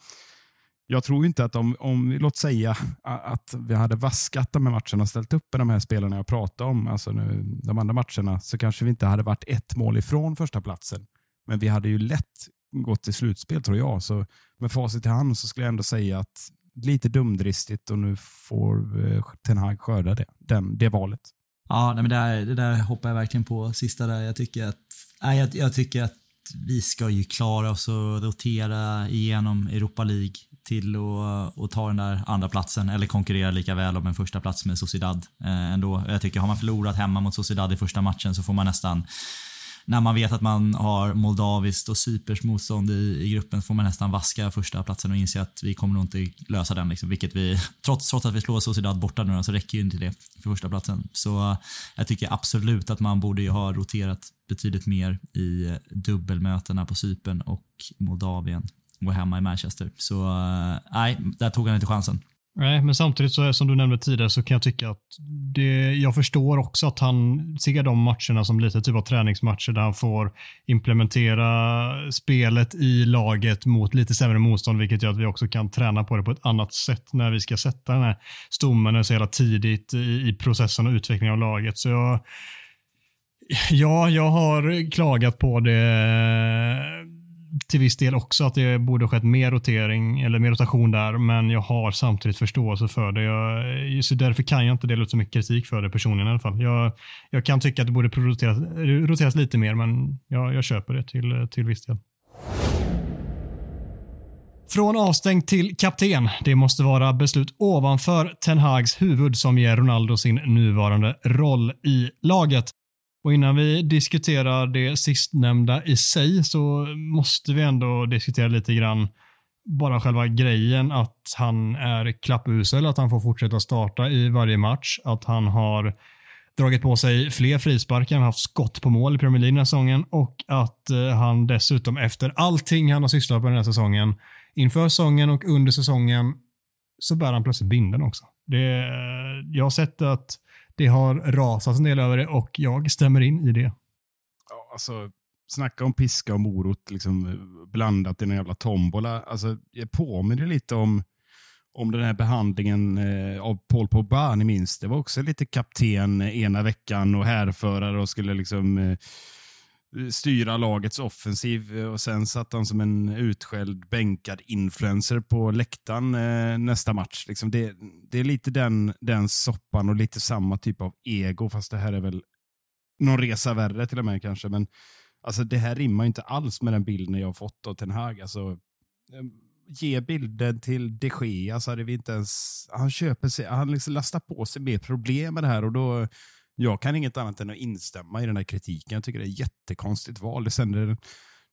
jag tror inte att om, om låt säga att vi hade vaskat de här matcherna och ställt upp med de här spelarna jag pratade om, alltså nu, de andra matcherna, så kanske vi inte hade varit ett mål ifrån första platsen. Men vi hade ju lätt gått till slutspel tror jag. Så med facit i hand så skulle jag ändå säga att lite dumdristigt och nu får eh, Ten Hag skörda det, den, det valet.
Ja, nej, men det, där, det där hoppar jag verkligen på sista där. Jag tycker att, nej, jag, jag tycker att vi ska ju klara oss och rotera igenom Europa League till att, att ta den där andra platsen eller konkurrera lika väl om en första plats med Sociedad eh, ändå. Jag tycker har man förlorat hemma mot Sociedad i första matchen så får man nästan när man vet att man har moldaviskt och Cypers motstånd i, i gruppen får man nästan vaska första platsen och inse att vi kommer nog inte lösa den. Liksom, vilket vi, trots, trots att vi slår Sociedad borta nu så räcker ju inte det för första platsen. Så eh, jag tycker absolut att man borde ha roterat betydligt mer i eh, dubbelmötena på Cypern och Moldavien och hemma i Manchester. Så eh, nej, där tog han inte chansen.
Nej, men samtidigt så som du nämnde tidigare så kan jag tycka att det, jag förstår också att han ser de matcherna som lite typ av träningsmatcher där han får implementera spelet i laget mot lite sämre motstånd, vilket gör att vi också kan träna på det på ett annat sätt när vi ska sätta den här stommen så jävla tidigt i, i processen och utvecklingen av laget. Så jag, ja, jag har klagat på det till viss del också att det borde skett mer rotering eller mer rotation där, men jag har samtidigt förståelse för det. Jag, så därför kan jag inte dela ut så mycket kritik för det personligen i alla fall. Jag, jag kan tycka att det borde roteras, roteras lite mer, men jag, jag köper det till, till viss del. Från avstängd till kapten. Det måste vara beslut ovanför Ten Hags huvud som ger Ronaldo sin nuvarande roll i laget. Och innan vi diskuterar det sistnämnda i sig så måste vi ändå diskutera lite grann bara själva grejen att han är klappusel, att han får fortsätta starta i varje match, att han har dragit på sig fler frisparkar, haft skott på mål i Premier League den här säsongen och att eh, han dessutom efter allting han har sysslat med den här säsongen, inför säsongen och under säsongen, så bär han plötsligt binden också. Det, eh, jag har sett att det har rasat en del över det och jag stämmer in i det.
Ja, alltså, snacka om piska och morot liksom, eh, blandat i en jävla tombola. Alltså, jag påminner lite om, om den här behandlingen eh, av Paul Pogba, ni minns. Det var också lite kapten eh, ena veckan och härförare och skulle liksom eh, styra lagets offensiv eh, och sen satt han som en utskälld bänkad influencer på läktaren eh, nästa match. Liksom det, det är lite den, den soppan och lite samma typ av ego, fast det här är väl någon resa värre till och med kanske. Men alltså, det här rimmar inte alls med den bilden jag har fått av Ten Hag. Alltså, eh, ge bilden till de Gea så hade vi inte ens... Han köper sig, han liksom lastar på sig mer problem med det här och då jag kan inget annat än att instämma i den här kritiken. Jag tycker det är ett jättekonstigt val. Det sänder,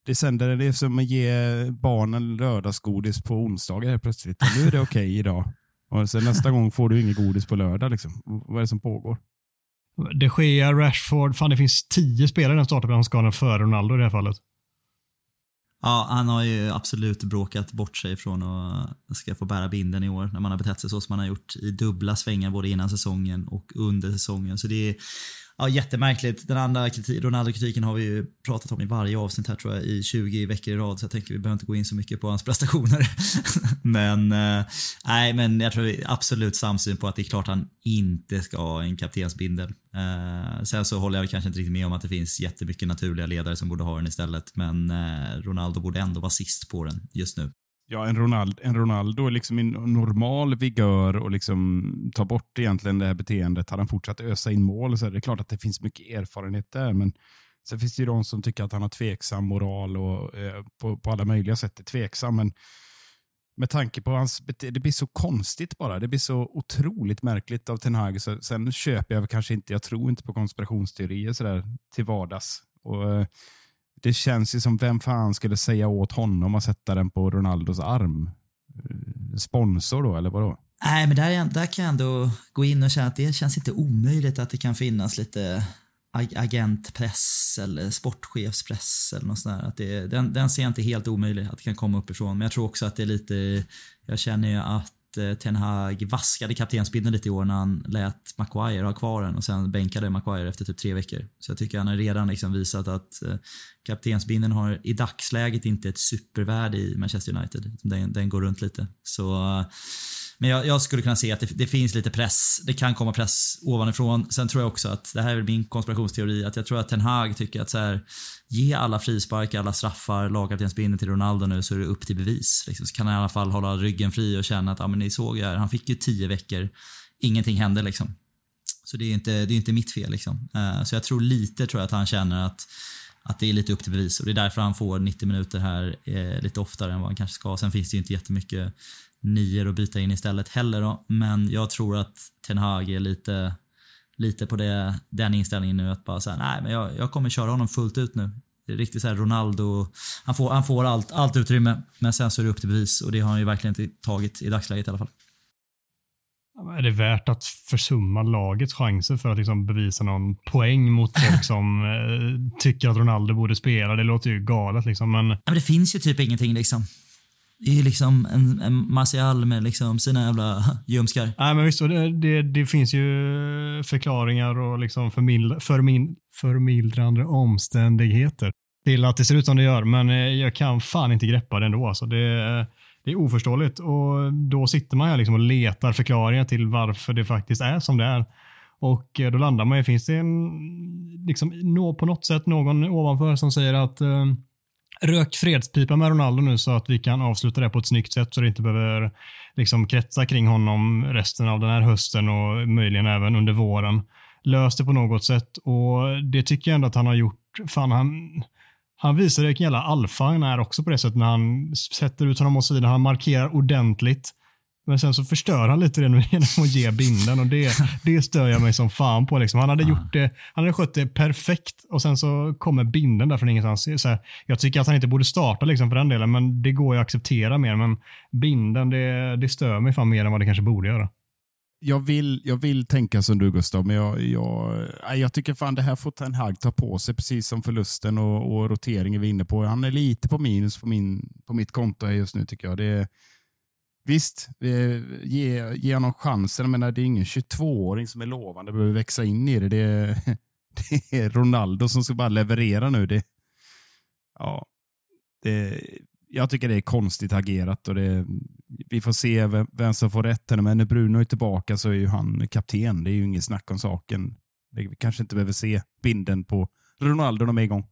det sänder det är som att ge barnen lördagsgodis på onsdagar helt plötsligt. Nu är det okej okay idag. Och sen nästa gång får du inget godis på lördag. Liksom. Vad är det som pågår?
De Gea, Rashford, fan det finns tio spelare i den startelvan som ska ha före Ronaldo i det här fallet.
Ja, han har ju absolut bråkat bort sig från att ska få bära binden i år när man har betett sig så som man har gjort i dubbla svängar både innan säsongen och under säsongen. Så det är ja, jättemärkligt. Den andra kritik, Ronaldo-kritiken har vi ju pratat om i varje avsnitt här tror jag i 20 veckor i rad så jag tänker vi behöver inte gå in så mycket på hans prestationer. men eh, nej, men jag tror absolut samsyn på att det är klart han inte ska ha en kaptensbindel. Eh, sen så håller jag kanske inte riktigt med om att det finns jättemycket naturliga ledare som borde ha den istället, men eh, Ronaldo borde ändå vara sist på den just nu.
Ja, en Ronaldo, en Ronaldo liksom i normal vigör och liksom tar bort egentligen det här beteendet. Hade han fortsatt ösa in mål så är det klart att det finns mycket erfarenhet där. Men sen finns det ju de som tycker att han har tveksam moral och eh, på, på alla möjliga sätt är tveksam. Men med tanke på hans beteende, det blir så konstigt bara. Det blir så otroligt märkligt av Ten Hag. Så, sen köper jag kanske inte, jag tror inte på konspirationsteorier sådär till vardags. Och, eh, det känns ju som vem fan skulle säga åt honom att sätta den på Ronaldos arm? Sponsor då, eller vadå?
Nej, men där, där kan jag ändå gå in och känna att det känns inte omöjligt att det kan finnas lite agentpress eller sportchefspress eller något sånt där. Att det, den, den ser jag inte helt omöjlig att det kan komma uppifrån. Men jag tror också att det är lite, jag känner ju att eh, Ten Hag vaskade kaptensbindeln lite i år när han lät Maguire ha kvar den och sen bänkade Maguire efter typ tre veckor. Så jag tycker han har redan liksom visat att eh, kaptensbindeln har i dagsläget inte ett supervärde i Manchester United. Den, den går runt lite. Så eh, men jag, jag, skulle kunna se att det, det, finns lite press. Det kan komma press ovanifrån. Sen tror jag också att, det här är min konspirationsteori, att jag tror att Ten Hag tycker att så här, ge alla frisparkar, alla straffar, lagkaptensbindeln till Ronaldo nu så är det upp till bevis. Liksom. Så kan han i alla fall hålla ryggen fri och känna att, ja men ni såg ju här, han fick ju tio veckor, ingenting hände liksom. Så det är inte, det är inte mitt fel liksom. Uh, så jag tror lite tror jag att han känner att att det är lite upp till bevis och det är därför han får 90 minuter här eh, lite oftare än vad han kanske ska. Sen finns det ju inte jättemycket nior att byta in istället heller då. Men jag tror att Ten Hag är lite, lite på det, den inställningen nu att bara säga nej men jag, jag kommer köra honom fullt ut nu. Det är riktigt så här Ronaldo, han får, han får allt, allt utrymme men sen så är det upp till bevis och det har han ju verkligen inte tagit i dagsläget i alla fall.
Är det värt att försumma lagets chanser för att liksom bevisa någon poäng mot folk som eh, tycker att Ronaldo borde spela? Det låter ju galet liksom. Men...
Men det finns ju typ ingenting liksom. Det är ju liksom en, en Martial med liksom sina jävla ljumskar.
Nej, men visst, det, det, det, finns ju förklaringar och liksom förmildra, förmin, förmildrande omständigheter till att det ser ut som det gör, men eh, jag kan fan inte greppa det ändå. Alltså det, eh, det är oförståeligt och då sitter man här liksom och letar förklaringar till varför det faktiskt är som det är. Och eh, då landar man i, finns det en, liksom, på något sätt någon ovanför som säger att rök fredspipa med Ronaldo nu så att vi kan avsluta det på ett snyggt sätt så det inte behöver liksom kretsa kring honom resten av den här hösten och möjligen även under våren. Lös det på något sätt och det tycker jag ändå att han har gjort. Fan, han, han visar vilken jävla alfa han är också på det sättet när han sätter ut honom åt sidan. Han markerar ordentligt. Men sen så förstör han lite det nu genom att ge binden och det, det stör jag mig som fan på. Liksom. Han hade gjort det, han hade skött det perfekt och sen så kommer binden där från ingenstans. Så här, jag tycker att han inte borde starta liksom för den delen, men det går ju att acceptera mer. Men binden, det, det stör mig fan mer än vad det kanske borde göra.
Jag vill, jag vill tänka som du Gustav, men jag, jag, jag tycker fan det här får Ten Hag ta på sig, precis som förlusten och, och roteringen vi är inne på. Han är lite på minus på, min, på mitt konto just nu tycker jag. Det, Visst, ge, ge honom chansen. Jag menar, det är ingen 22-åring som är lovande behöver växa in i det. Det är, det är Ronaldo som ska bara leverera nu. Det, ja, det, jag tycker det är konstigt agerat. Och det, vi får se vem, vem som får rätt. Men när Bruno är tillbaka så är ju han kapten. Det är ju inget snack om saken. Vi kanske inte behöver se binden på Ronaldo när de är igång.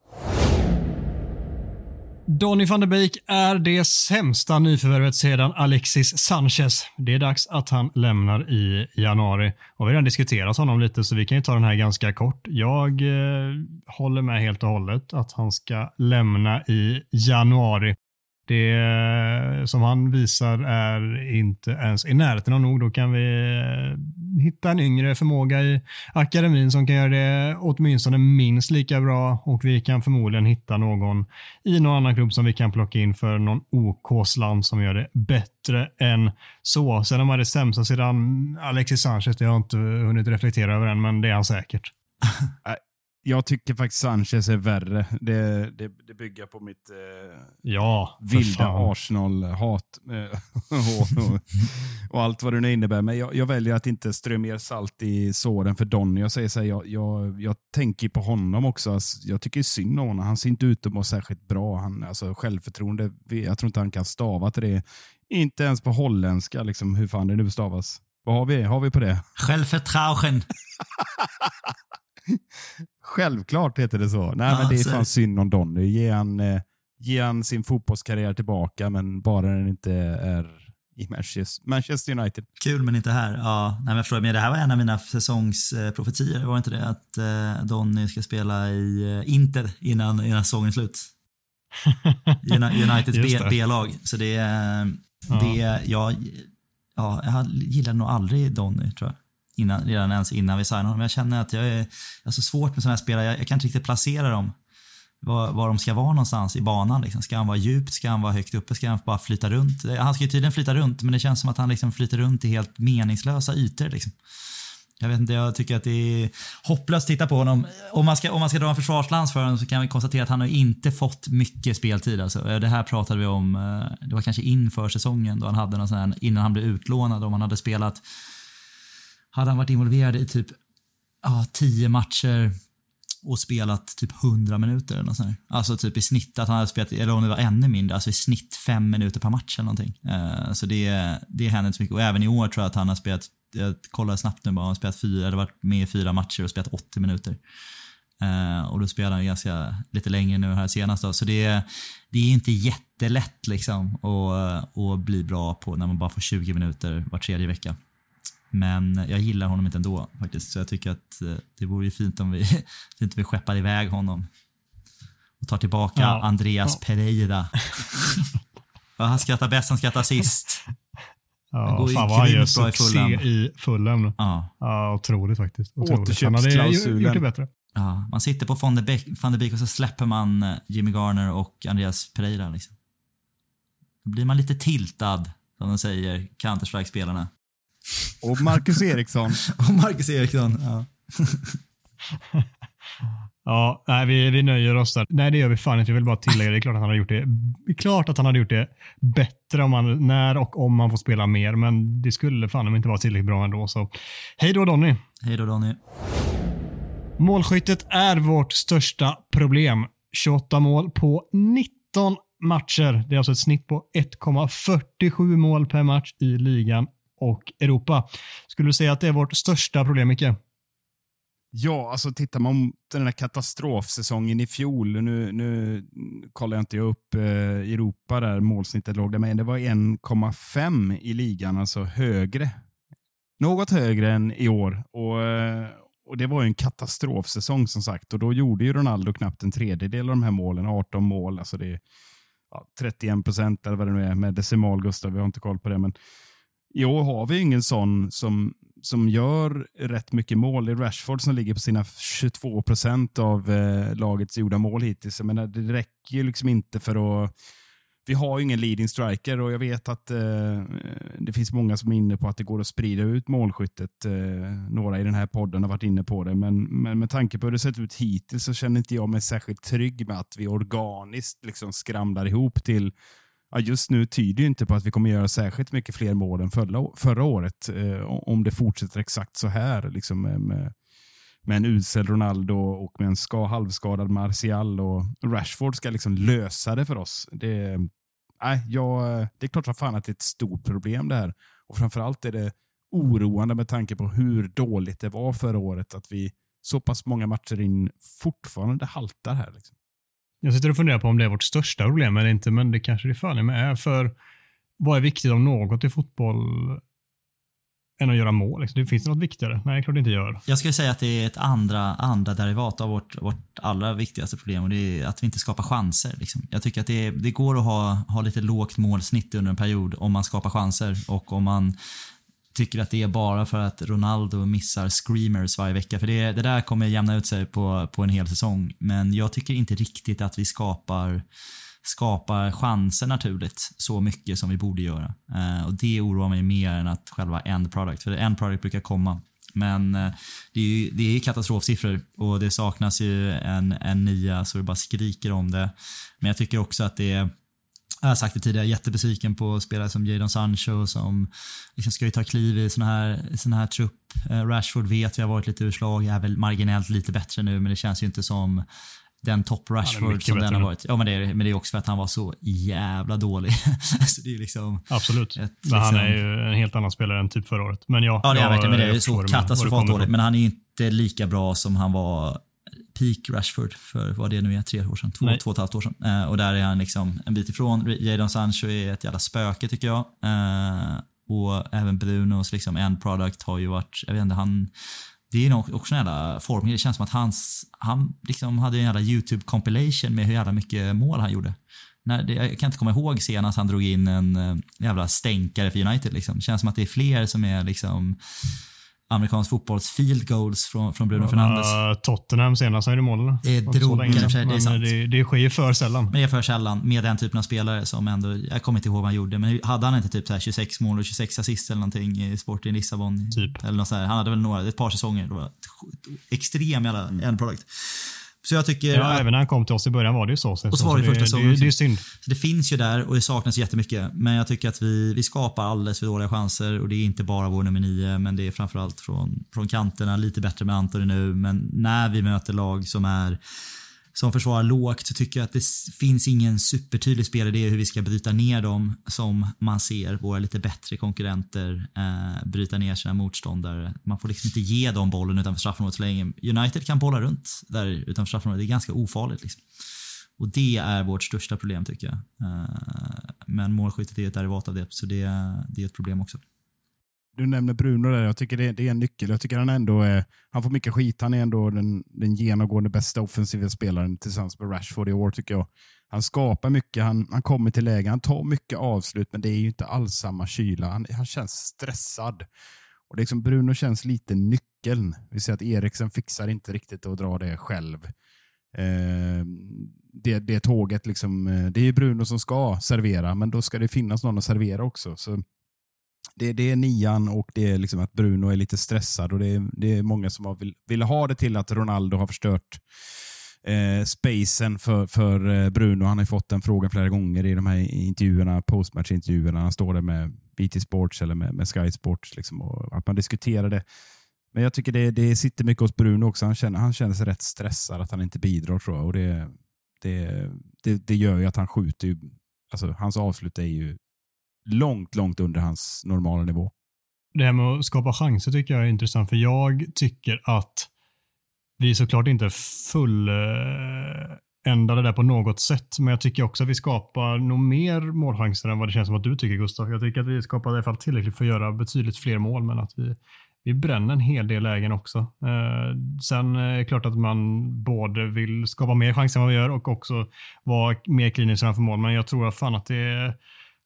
Donny van der Beek är det sämsta nyförvärvet sedan Alexis Sanchez. Det är dags att han lämnar i januari. Och vi har redan diskuterat honom lite så vi kan ju ta den här ganska kort. Jag eh, håller med helt och hållet att han ska lämna i januari. Det som han visar är inte ens i närheten av nog. Då kan vi eh, hitta en yngre förmåga i akademin som kan göra det åtminstone minst lika bra och vi kan förmodligen hitta någon i någon annan klubb som vi kan plocka in för någon OK-slant som gör det bättre än så. Sen om han är det sämsta sedan Alexis Sanchez, det har jag inte hunnit reflektera över än, men det är han säkert.
Jag tycker faktiskt Sanchez är värre. Det, det, det bygger på mitt eh,
ja,
vilda Arsenal-hat eh, och, och, och, allt vad det nu innebär. Men jag, jag, väljer att inte strö mer salt i såren för Donny. Jag säger så här, jag, jag, jag tänker på honom också. Alltså, jag tycker synd om honom. Han ser inte ut att må särskilt bra. Han, alltså, självförtroende, jag tror inte han kan stava till det. Inte ens på holländska, liksom, hur fan det nu stavas. Vad har vi, har vi på det?
Självförtrogen.
Självklart heter det så. Nej, ja, men det är fan synd om Donny. Ge han, eh, ge han sin fotbollskarriär tillbaka, men bara den inte är i Manchester United.
Kul men inte här. Ja, nej, men jag förstår, men det här var en av mina säsongsprofetier, var inte det? Att eh, Donny ska spela i eh, Inter innan, innan säsongen är slut. Uniteds B-lag. Så det, det ja. jag, ja, jag gillade nog aldrig Donny tror jag innan, redan ens innan vi signar honom. Jag känner att jag är, jag är så svårt med sådana här spelare. Jag, jag, kan inte riktigt placera dem. var, var de ska vara någonstans i banan. Liksom. Ska han vara djupt? Ska han vara högt uppe? Ska han bara flyta runt? Han ska ju tydligen flyta runt, men det känns som att han liksom flyter runt i helt meningslösa ytor. Liksom. Jag vet inte, jag tycker att det är hopplöst att titta på honom. Om man ska, om man ska dra en försvarslans för honom så kan vi konstatera att han har inte fått mycket speltid. Alltså. Det här pratade vi om, eh, det var kanske inför säsongen då han hade någon sån här, innan han blev utlånad, om han hade spelat, hade han varit involverad i typ ja, tio matcher och spelat typ 100 minuter eller något sånt Alltså typ i snitt att han hade spelat, eller om det var ännu mindre, alltså i snitt fem minuter per match eller någonting. Uh, så det, det händer inte så mycket. Och även i år tror jag att han har spelat, jag kollade snabbt nu bara, han har spelat fyra, eller varit med i fyra matcher och spelat 80 minuter. Uh, och då spelar han ganska lite längre nu här senast då. Så det, det är inte jättelätt liksom att, att bli bra på när man bara får 20 minuter var tredje vecka. Men jag gillar honom inte ändå faktiskt. Så jag tycker att eh, det vore ju fint om vi, fint om vi skeppar iväg honom. Och tar tillbaka ja. Andreas ja. Pereira. han skrattar bäst, han skrattar sist.
Ja, går fan vad han gör succé i Fulham. Ja. ja, otroligt faktiskt.
Återköpsklausulen.
gjort det bättre.
Ja, man sitter på van de Beek och så släpper man eh, Jimmy Garner och Andreas Pereira. Liksom. Då blir man lite tiltad, som de säger, Counter-Strike-spelarna.
Och Marcus Eriksson.
och Marcus Eriksson, ja.
ja, nej, vi, vi nöjer oss där. Nej, det gör vi fan inte. Jag vill bara tillägga, det är klart att han hade gjort det, det klart att han hade gjort det bättre om han, när och om han får spela mer, men det skulle fan inte vara tillräckligt bra ändå. Så hej då Donny.
Hej då Donny.
Målskyttet är vårt största problem. 28 mål på 19 matcher. Det är alltså ett snitt på 1,47 mål per match i ligan och Europa. Skulle du säga att det är vårt största problem, Micke?
Ja, alltså tittar man på den här katastrofsäsongen i fjol, nu, nu kollar jag inte upp eh, Europa där målsnittet låg där, men det var 1,5 i ligan, alltså högre. Något högre än i år. Och, eh, och Det var ju en katastrofsäsong som sagt och då gjorde ju Ronaldo knappt en tredjedel av de här målen, 18 mål. Alltså det är ja, 31 procent eller vad det nu är med decimal, Gustav. Vi har inte koll på det. men i år har vi ingen sån som, som gör rätt mycket mål. Det är Rashford som ligger på sina 22 procent av eh, lagets gjorda mål hittills. Jag menar, det räcker ju liksom inte för att... Vi har ju ingen leading striker och jag vet att eh, det finns många som är inne på att det går att sprida ut målskyttet. Eh, några i den här podden har varit inne på det, men, men med tanke på hur det sett ut hittills så känner inte jag mig särskilt trygg med att vi organiskt liksom skramlar ihop till ja, just nu tyder ju inte på att vi kommer göra särskilt mycket fler mål än förra, förra året. Eh, om det fortsätter exakt så här. Liksom med, med, med en usel Ronaldo och med en ska, halvskadad Martial och Rashford ska liksom lösa det för oss. Det, nej, ja, det är klart som fan att det är ett stort problem det här. Och framförallt är det oroande med tanke på hur dåligt det var förra året att vi så pass många matcher in fortfarande haltar här. Liksom.
Jag sitter och funderar på om det är vårt största problem eller inte, men det kanske det fan med är. För vad är viktigt om något i fotboll än att göra mål? Liksom? Det finns det något viktigare? Nej, klart det inte gör.
Jag skulle säga att det är ett andra, andra derivat av vårt, vårt allra viktigaste problem och det är att vi inte skapar chanser. Liksom. Jag tycker att det, det går att ha, ha lite lågt målsnitt under en period om man skapar chanser och om man tycker att det är bara för att Ronaldo missar screamers varje vecka. För det, det där kommer jämna ut sig på, på en hel säsong. Men jag tycker inte riktigt att vi skapar skapar chanser naturligt så mycket som vi borde göra. Eh, och Det oroar mig mer än att själva end product. För end product brukar komma. Men eh, det är, ju, det är katastrofsiffror och det saknas ju en, en nia så det bara skriker om det. Men jag tycker också att det är jag har sagt det tidigare, jättebesviken på spelare som Jadon Sancho som liksom ska ju ta kliv i sån här, sån här trupp. Eh, Rashford vet vi har varit lite urslag, är väl marginellt lite bättre nu men det känns ju inte som den topp Rashford som den har varit. Ja men det, är, men det är också för att han var så jävla dålig. så det är liksom
Absolut. Ett, liksom... Han är ju en helt annan spelare än typ förra året. Men ja,
ja det är verkligen. Men det är så katastrofalt dåligt. Men han är ju inte lika bra som han var peak Rashford för vad det nu är, tre år sedan, två, två och ett halvt år sedan. Eh, och där är han liksom en bit ifrån. Jadon Sancho är ett jävla spöke tycker jag. Eh, och även Brunos liksom end product har ju varit, jag vet inte, han det är nog också en jävla form. Det känns som att hans, han liksom hade en jävla YouTube compilation med hur jävla mycket mål han gjorde. När det, jag kan inte komma ihåg senast han drog in en eh, jävla stänkare för United. Liksom. Det känns som att det är fler som är liksom amerikansk fotbolls field goals från, från Bruno Fernandes.
Uh, Tottenham senast är det mål.
Det är drog kanske, det är sant.
Det, det sker ju för sällan.
Men det är för sällan med den typen av spelare som ändå, jag kommer inte ihåg vad han gjorde, men hade han inte typ så 26 mål och 26 assist eller någonting i Sporting Lissabon?
Typ.
Eller något så här. Han hade väl några, ett par säsonger, det var extrem jävla mm. end product. Så jag tycker...
Ja, att, även när han kom till oss i början var det ju så.
Och så var det, det första säsongen.
Det, det, är synd.
Så det finns ju där och det saknas jättemycket. Men jag tycker att vi, vi skapar alldeles för dåliga chanser och det är inte bara vår nummer nio, men det är framförallt från, från kanterna. Lite bättre med Antoni nu, men när vi möter lag som är som försvarar lågt tycker jag att det finns ingen supertydlig spelidé hur vi ska bryta ner dem som man ser våra lite bättre konkurrenter eh, bryta ner sina motståndare. Man får liksom inte ge dem bollen utanför straffområdet så länge. United kan bolla runt där utanför straffområdet. Det är ganska ofarligt. Liksom. Och det är vårt största problem tycker jag. Eh, men målskyttet är ett derivat av det, så det, det är ett problem också
du nämner Bruno där. Jag tycker det, det, är en nyckel. Jag tycker han ändå är, han får mycket skit. Han är ändå den, den genomgående bästa offensiva spelaren tillsammans med Rashford i år tycker jag. Han skapar mycket, han, han kommer till lägen, han tar mycket avslut, men det är ju inte alls samma kyla. Han, han känns stressad. Och det liksom Bruno känns lite nyckeln. Vi ser att Eriksen fixar inte riktigt att dra det själv. Eh, det, det tåget, liksom, eh, det är Bruno som ska servera, men då ska det finnas någon att servera också. Så det, det är nian och det är liksom att Bruno är lite stressad och det är, det är många som har vill, vill ha det till att Ronaldo har förstört eh, spacen för, för eh, Bruno. Han har fått den frågan flera gånger i de här intervjuerna, postmatchintervjuerna. Han står där med BT Sports eller med, med Sky Sports liksom, och att man diskuterar det. Men jag tycker det, det sitter mycket hos Bruno också. Han känner, han känner sig rätt stressad att han inte bidrar tror jag. Och det, det, det, det gör ju att han skjuter. Ju, alltså, hans avslut är ju långt, långt under hans normala nivå.
Det här med att skapa chanser tycker jag är intressant, för jag tycker att vi såklart inte fulländade det på något sätt, men jag tycker också att vi skapar nog mer målchanser än vad det känns som att du tycker Gustav. Jag tycker att vi skapar i alla fall tillräckligt för att göra betydligt fler mål, men att vi, vi bränner en hel del lägen också. Eh, sen är det klart att man både vill skapa mer chanser än vad vi gör och också vara mer klinisk framför mål, men jag tror fan att det är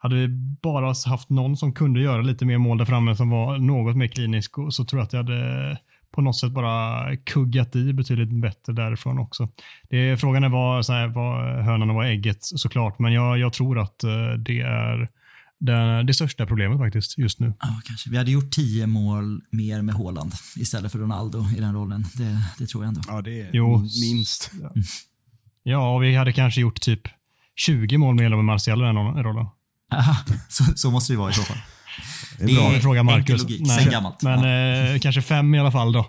hade vi bara haft någon som kunde göra lite mer mål där framme som var något mer klinisk så tror jag att jag hade på något sätt bara kuggat i betydligt bättre därifrån också. Det, frågan är vad, så här, vad hönan och vad ägget såklart, men jag, jag tror att eh, det är det, det största problemet faktiskt just nu.
Ja, kanske. Vi hade gjort tio mål mer med Håland istället för Ronaldo i den rollen. Det, det tror jag ändå.
Ja, det är jo, minst.
Ja. ja, och vi hade kanske gjort typ 20 mål mer med Martial i den rollen
så, så måste det vara i så fall.
Det är bra. fråga Marcus.
Logik, Nej, gammalt.
Men ja. eh, kanske fem i alla fall då.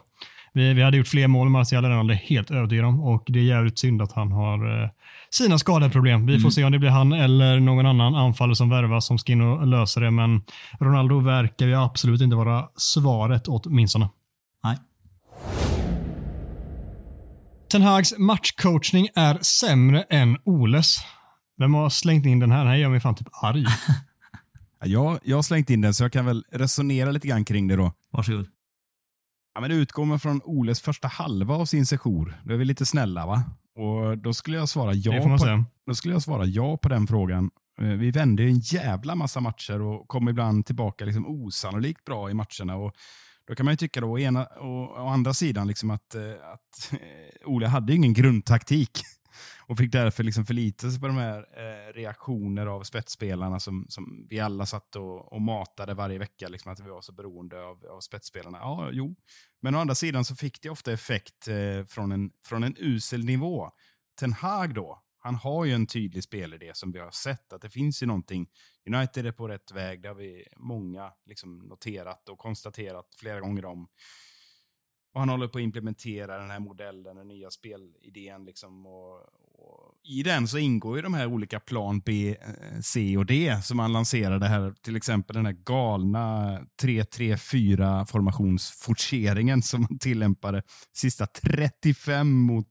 Vi, vi hade gjort fler mål med Martial redan, det är helt övertygad om. Och det är jävligt synd att han har eh, sina skadeproblem. Vi får mm. se om det blir han eller någon annan anfallare som värvas som ska in och lösa det. Men Ronaldo verkar ju absolut inte vara svaret åtminstone.
Nej.
Ten Hags matchcoachning är sämre än Oles. Vem har slängt in den här? Den här gör mig fan typ arg.
jag, jag har slängt in den, så jag kan väl resonera lite grann kring det då.
Varsågod.
Ja, men utgår man från Oles första halva av sin sejour, då är vi lite snälla va? Och Då skulle jag svara ja, på, då skulle jag svara ja på den frågan. Eh, vi vände en jävla massa matcher och kom ibland tillbaka liksom osannolikt bra i matcherna. Och då kan man ju tycka då, ena, och, å andra sidan liksom att, eh, att eh, Ole hade ingen grundtaktik och fick därför liksom förlita sig på de här eh, reaktioner av spetsspelarna som, som vi alla satt och, och matade varje vecka, liksom att vi var så beroende av, av spetsspelarna. Ja, jo. Men å andra sidan så fick det ofta effekt eh, från, en, från en usel nivå. Ten Hag då, han har ju en tydlig spelidé som vi har sett, att det finns ju någonting. United är på rätt väg, det har vi många liksom noterat och konstaterat flera gånger om. Och han håller på att implementera den här modellen, den nya spelidén. Liksom, och, och I den så ingår ju de här olika plan B, eh, C och D som han lanserade här. Till exempel den här galna 3-3-4 formationsforceringen som han tillämpade sista 35 mot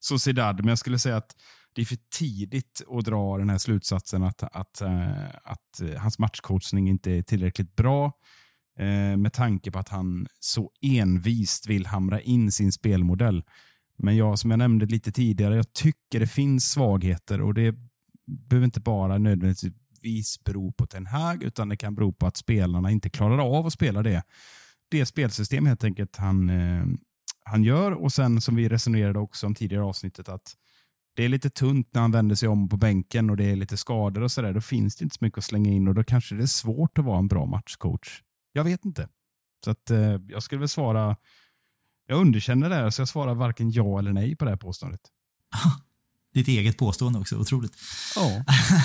Sociedad. Men jag skulle säga att det är för tidigt att dra den här slutsatsen att, att, eh, att, att hans matchcoachning inte är tillräckligt bra. Eh, med tanke på att han så envist vill hamra in sin spelmodell. Men jag, som jag nämnde lite tidigare, jag tycker det finns svagheter och det behöver inte bara nödvändigtvis bero på Ten Hag, utan det kan bero på att spelarna inte klarar av att spela det det spelsystem helt enkelt han, eh, han gör och sen som vi resonerade också om tidigare i avsnittet att det är lite tunt när han vänder sig om på bänken och det är lite skador och sådär. Då finns det inte så mycket att slänga in och då kanske det är svårt att vara en bra matchcoach. Jag vet inte. Så att eh, jag skulle väl svara, jag underkänner det här så jag svarar varken ja eller nej på det här påståendet.
Ditt eget påstående också, otroligt.
Ja.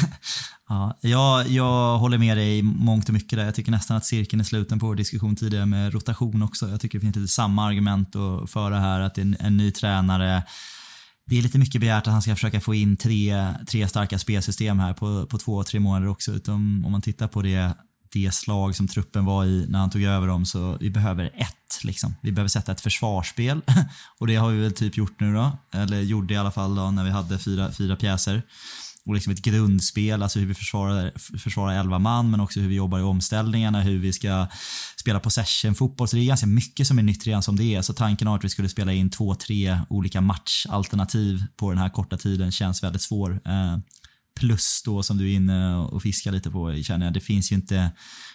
ja, jag, jag håller med dig mångt och mycket där. Jag tycker nästan att cirkeln är sluten på vår diskussion tidigare med rotation också. Jag tycker det finns lite samma argument att föra här, att en, en ny tränare. Det är lite mycket begärt att han ska försöka få in tre, tre starka spelsystem här på, på två, tre månader också. Utom om man tittar på det det slag som truppen var i när han tog över dem så vi behöver ett. Liksom. Vi behöver sätta ett försvarsspel och det har vi väl typ gjort nu då. Eller gjorde i alla fall då när vi hade fyra, fyra pjäser. Och liksom ett grundspel, alltså hur vi försvarar, försvarar 11 man men också hur vi jobbar i omställningarna, hur vi ska spela possession-fotboll. Så det är ganska mycket som är nytt redan som det är. Så tanken av att vi skulle spela in två, tre olika matchalternativ på den här korta tiden känns väldigt svår. Eh, Plus då som du är inne och fiskar lite på känner jag. Det finns ju inte,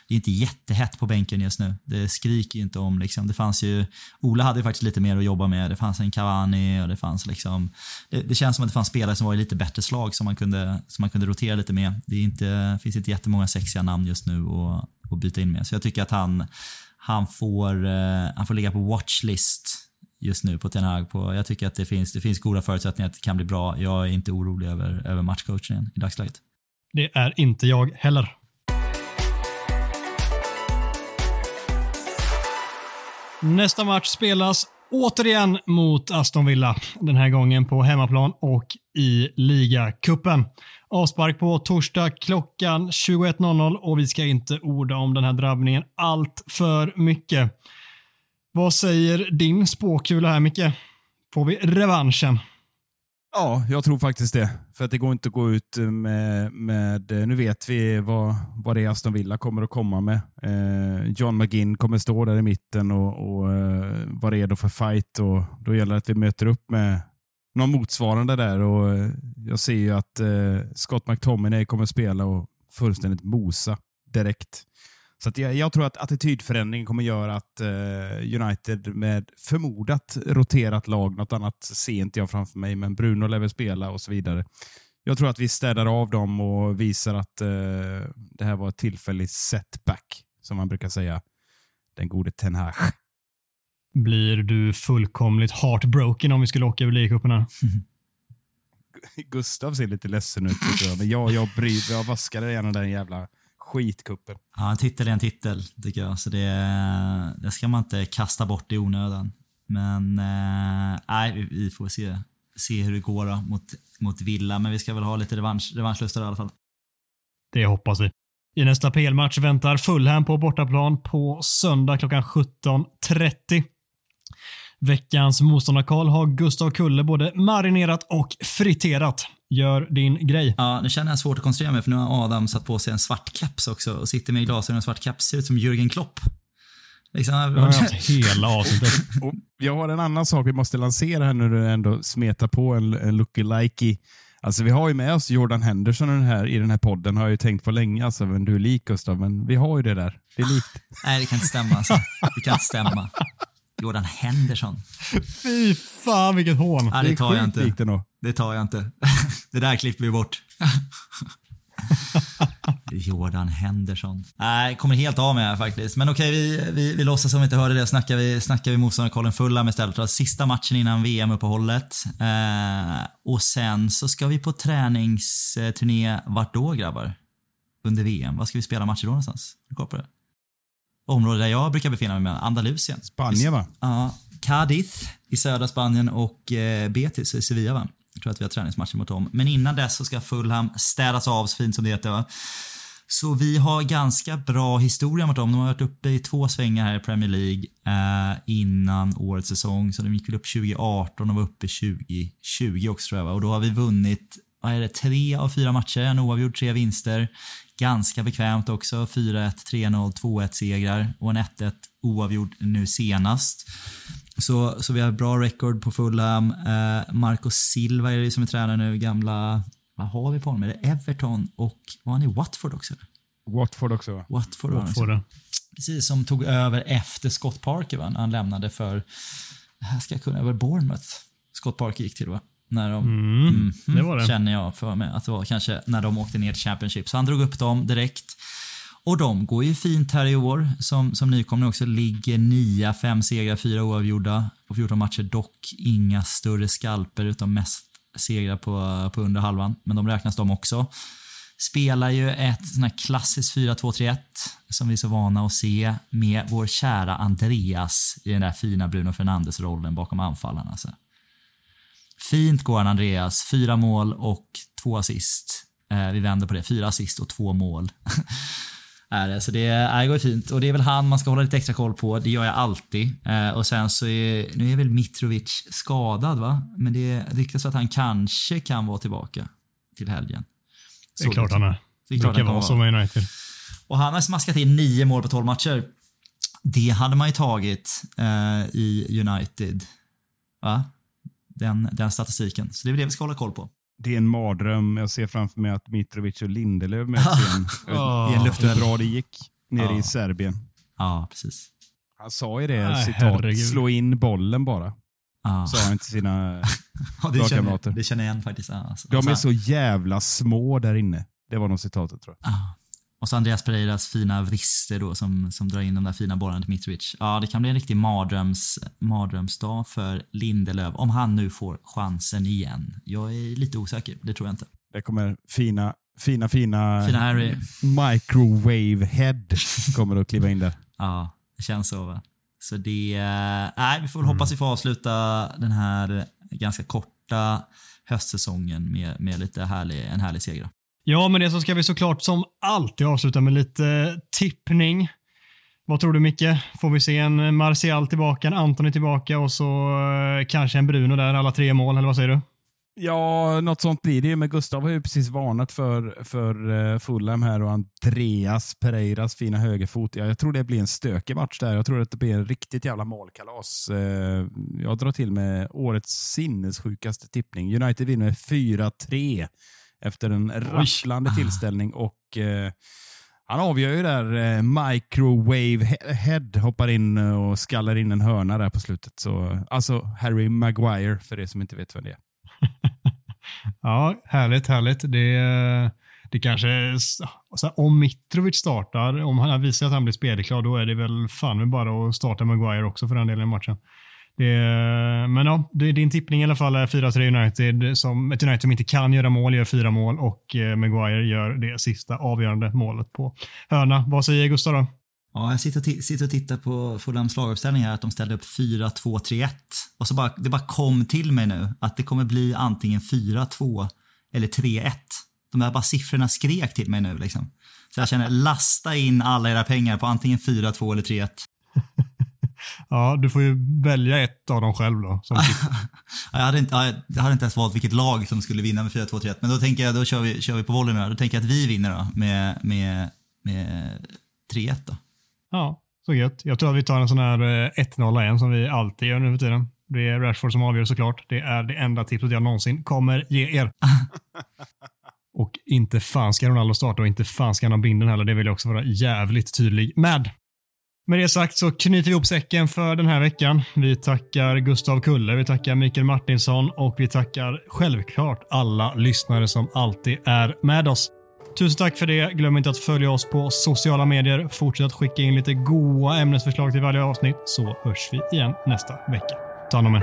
det är inte jättehett på bänken just nu. Det skriker ju inte om liksom. Det fanns ju, Ola hade ju faktiskt lite mer att jobba med. Det fanns en Cavani och det fanns liksom, det, det känns som att det fanns spelare som var i lite bättre slag som man kunde, som man kunde rotera lite med. Det är inte, finns inte jättemånga sexiga namn just nu att, att byta in med. Så jag tycker att han, han får, eh, han får ligga på watchlist just nu på Ten Hag. På, jag tycker att det finns, det finns goda förutsättningar att det kan bli bra. Jag är inte orolig över, över matchcoachningen i dagsläget.
Det är inte jag heller. Nästa match spelas återigen mot Aston Villa. Den här gången på hemmaplan och i ligacupen. Avspark på torsdag klockan 21.00 och vi ska inte orda om den här drabbningen allt för mycket. Vad säger din spåkula här Micke? Får vi revanschen?
Ja, jag tror faktiskt det. För att det går inte att gå ut med, med nu vet vi vad, vad det är Aston Villa kommer att komma med. Eh, John McGinn kommer stå där i mitten och, och eh, vara redo för fight och då gäller det att vi möter upp med någon motsvarande där och eh, jag ser ju att eh, Scott McTominay kommer spela och fullständigt mosa direkt. Så jag, jag, tror att attitydförändringen kommer göra att eh, United med förmodat roterat lag, något annat ser inte jag framför mig, men Bruno lär väl spela och så vidare. Jag tror att vi städar av dem och visar att eh, det här var ett tillfälligt setback, som man brukar säga. Den gode Ten Hag.
Blir du fullkomligt heartbroken om vi skulle åka över ligacupen här?
Gustav ser lite ledsen ut, jag. men jag, jag, bryr, jag vaskar gärna den jävla skitkuppen.
Ja, en titel är en titel tycker jag. Så det, det ska man inte kasta bort i onödan. Men eh, nej, vi, får se, se hur det går då, mot, mot Villa. Men vi ska väl ha lite revansch, revanschlustar i alla fall.
Det hoppas vi. I nästa PL-match väntar Fulham på bortaplan på söndag klockan 17.30. Veckans motståndarkarl har Gustav Kulle både marinerat och friterat. Gör din grej.
Ja, nu känner jag svårt att koncentrera mig för nu har Adam satt på sig en svart keps också och sitter med glasögon och svart keps. Ser ut som Jürgen Klopp.
Liksom, jag har haft hela avsnittet.
jag har en annan sak vi måste lansera här nu när du ändå smetar på en, en looky-likey. Alltså vi har ju med oss Jordan Henderson den här, i den här podden, har jag ju tänkt på länge. Alltså, men du är lik Gustav, men vi har ju det där. Det är likt.
Nej, det kan inte stämma. Alltså. Det kan inte stämma. Jordan Henderson.
Fy fan vilket hån.
Ja, det, tar jag inte. Det tar jag inte. Det där klipper vi bort. Jordan Henderson. Nej, kommer helt av med här faktiskt. Men okej, vi, vi, vi låtsas som vi inte hörde det. Snackar vi, snackar vi motståndarkollen Fulham istället. Sista matchen innan VM-uppehållet. Eh, och sen så ska vi på träningsturné. Vart då grabbar? Under VM. Vad ska vi spela matcher då någonstans? Har du koll på det? Område där jag brukar befinna mig, Andalusien.
Spanien va?
Ja, Cadiz i södra Spanien och eh, Betis i Sevilla va? Jag tror att vi har träningsmatcher mot dem. Men innan dess så ska Fulham städas av, så fint som det heter va. Så vi har ganska bra historia mot dem. De har varit uppe i två svängar här i Premier League eh, innan årets säsong. Så de gick väl upp 2018 och var uppe 2020 också tror jag. Va? Och då har vi vunnit vad är det, tre av fyra matcher, en oavgjord, tre vinster. Ganska bekvämt också. 4-1, 3-0, 2-1 segrar och en 1-1 oavgjord nu senast. Så, så vi har bra record på Fulham. Eh, Marco Silva är det som är tränare nu. Gamla, vad har vi på honom? Är det Everton och var han i Watford också?
Watford också.
Watford,
Watford.
Precis, som tog över efter Scott Parker va? när han lämnade för, här ska jag kunna, över Bournemouth. Scott Parker gick till va? När de,
Mm, det var det.
Känner jag för mig att det var kanske när de åkte ner till Championship. Så han drog upp dem direkt. Och de går ju fint här i år. Som, som nykomlingar också ligger nia, fem segrar, fyra oavgjorda på 14 matcher. Dock inga större skalper utan mest segrar på, på under halvan. Men de räknas de också. Spelar ju ett sån här klassiskt 4-2-3-1 som vi är så vana att se med vår kära Andreas i den där fina Bruno Fernandes-rollen bakom anfallarna. Alltså. Fint går han Andreas. Fyra mål och två assist. Eh, vi vänder på det. Fyra assist och två mål. är det. Så det, är, det går fint. Och det är väl han man ska hålla lite extra koll på. Det gör jag alltid. Eh, och sen så är, nu är väl Mitrovic skadad va? Men det ryktas att han kanske kan vara tillbaka till helgen.
Det är klart han är.
Det är klart
brukar vara så med United.
och han har smaskat in nio mål på 12 matcher. Det hade man ju tagit eh, i United. Va? Den, den statistiken. Så det är väl det vi ska hålla koll på.
Det är en mardröm. Jag ser framför mig att Mitrovic och Lindelöf möts igen.
I en
Hur
luftduell.
bra det gick nere
Ja.
i Serbien.
Ja, precis.
Han sa ju det,
Nej,
citat,
herregud.
slå in bollen bara.
Ja.
Sa han till sina...
Ja, det,
bra
känner,
kamrater.
det känner jag igen faktiskt. Ja, alltså.
De är
Och
så jävla små där inne. Det var nog citatet tror jag.
Ja. Och så Andreas Pereiras fina vrister då som, som drar in de där fina bollarna till Mitrovic. Ja, det kan bli en riktig mardröms, mardrömsdag för Lindelöf om han nu får chansen igen. Jag är lite osäker, det tror jag inte.
Det kommer fina, fina, fina,
Fina Harry.
microwave head kommer att kliva in där.
Ja, det känns så. Va? Så det... eh, Nej, vi får väl hoppas vi får avsluta den här ganska korta höstsäsongen med, med lite härlig, en härlig seger.
Ja, med det så ska vi såklart som alltid avsluta med lite tippning. Vad tror du Micke? Får vi se en Martial tillbaka, en Antoni tillbaka och så eh, kanske en Bruno där, alla tre mål, eller vad säger du?
Ja, något sånt blir det ju. Men Gustav har ju precis varnat för, för eh, Fulham här och Andreas Pereiras fina högerfot. Ja, jag tror det blir en stökig match där. Jag tror att det blir en riktigt jävla målkalas. Eh, jag drar till med årets sinnessjukaste tippning. United vinner med 4-3 efter en rafflande tillställning och eh, han avgör ju där. Eh, microwave he- head hoppar in och skallar in en hörna där på slutet. Så, alltså Harry Maguire för er som inte vet vem det är.
Ja, härligt, härligt. Det, det kanske, här, om Mitrovic startar, om han visar att han blir spelklar, då är det väl fan med bara att starta Maguire också för den delen i matchen. Det, men ja, din tippning i alla fall är 4-3 United. Som, ett United som inte kan göra mål, gör fyra mål och eh, Maguire gör det sista avgörande målet på hörna. Vad säger Gustav då?
Ja, jag sitter och, sitter och tittar på Fulhams laguppställning här, att de ställde upp 4-2-3-1. Och så bara, det bara kom till mig nu att det kommer bli antingen 4-2 eller 3-1. De här bara siffrorna skrek till mig nu liksom. Så jag känner, lasta in alla era pengar på antingen 4-2 eller 3-1.
Ja, du får ju välja ett av dem själv då.
Ja, Jag hade, inte, ja, jag hade inte ens valt vilket lag som skulle vinna med 4-2-3-1. Men då tänker jag, då kör vi, kör vi på volley nu. då. Tänker jag att vi vinner då med, med, med 3-1 då.
ja, så gött. Jag tror att vi tar en sån här eh, 1-0 igen som vi alltid gör nu för tiden. Det är Rashford som avgör såklart. Det är det enda tipset jag någonsin kommer ge er. Och inte fan ska Ronaldo starta och inte fan ska han ha binden heller. Det vill jag också vara jävligt tydlig med. Med det sagt så knyter vi ihop säcken för den här veckan. Vi tackar Gustav Kulle, vi tackar Mikael Martinsson och vi tackar självklart alla lyssnare som alltid är med oss. Tusen tack för det. Glöm inte att följa oss på sociala medier. Fortsätt att skicka in lite goa ämnesförslag till varje avsnitt så hörs vi igen nästa vecka. Ta hand om er.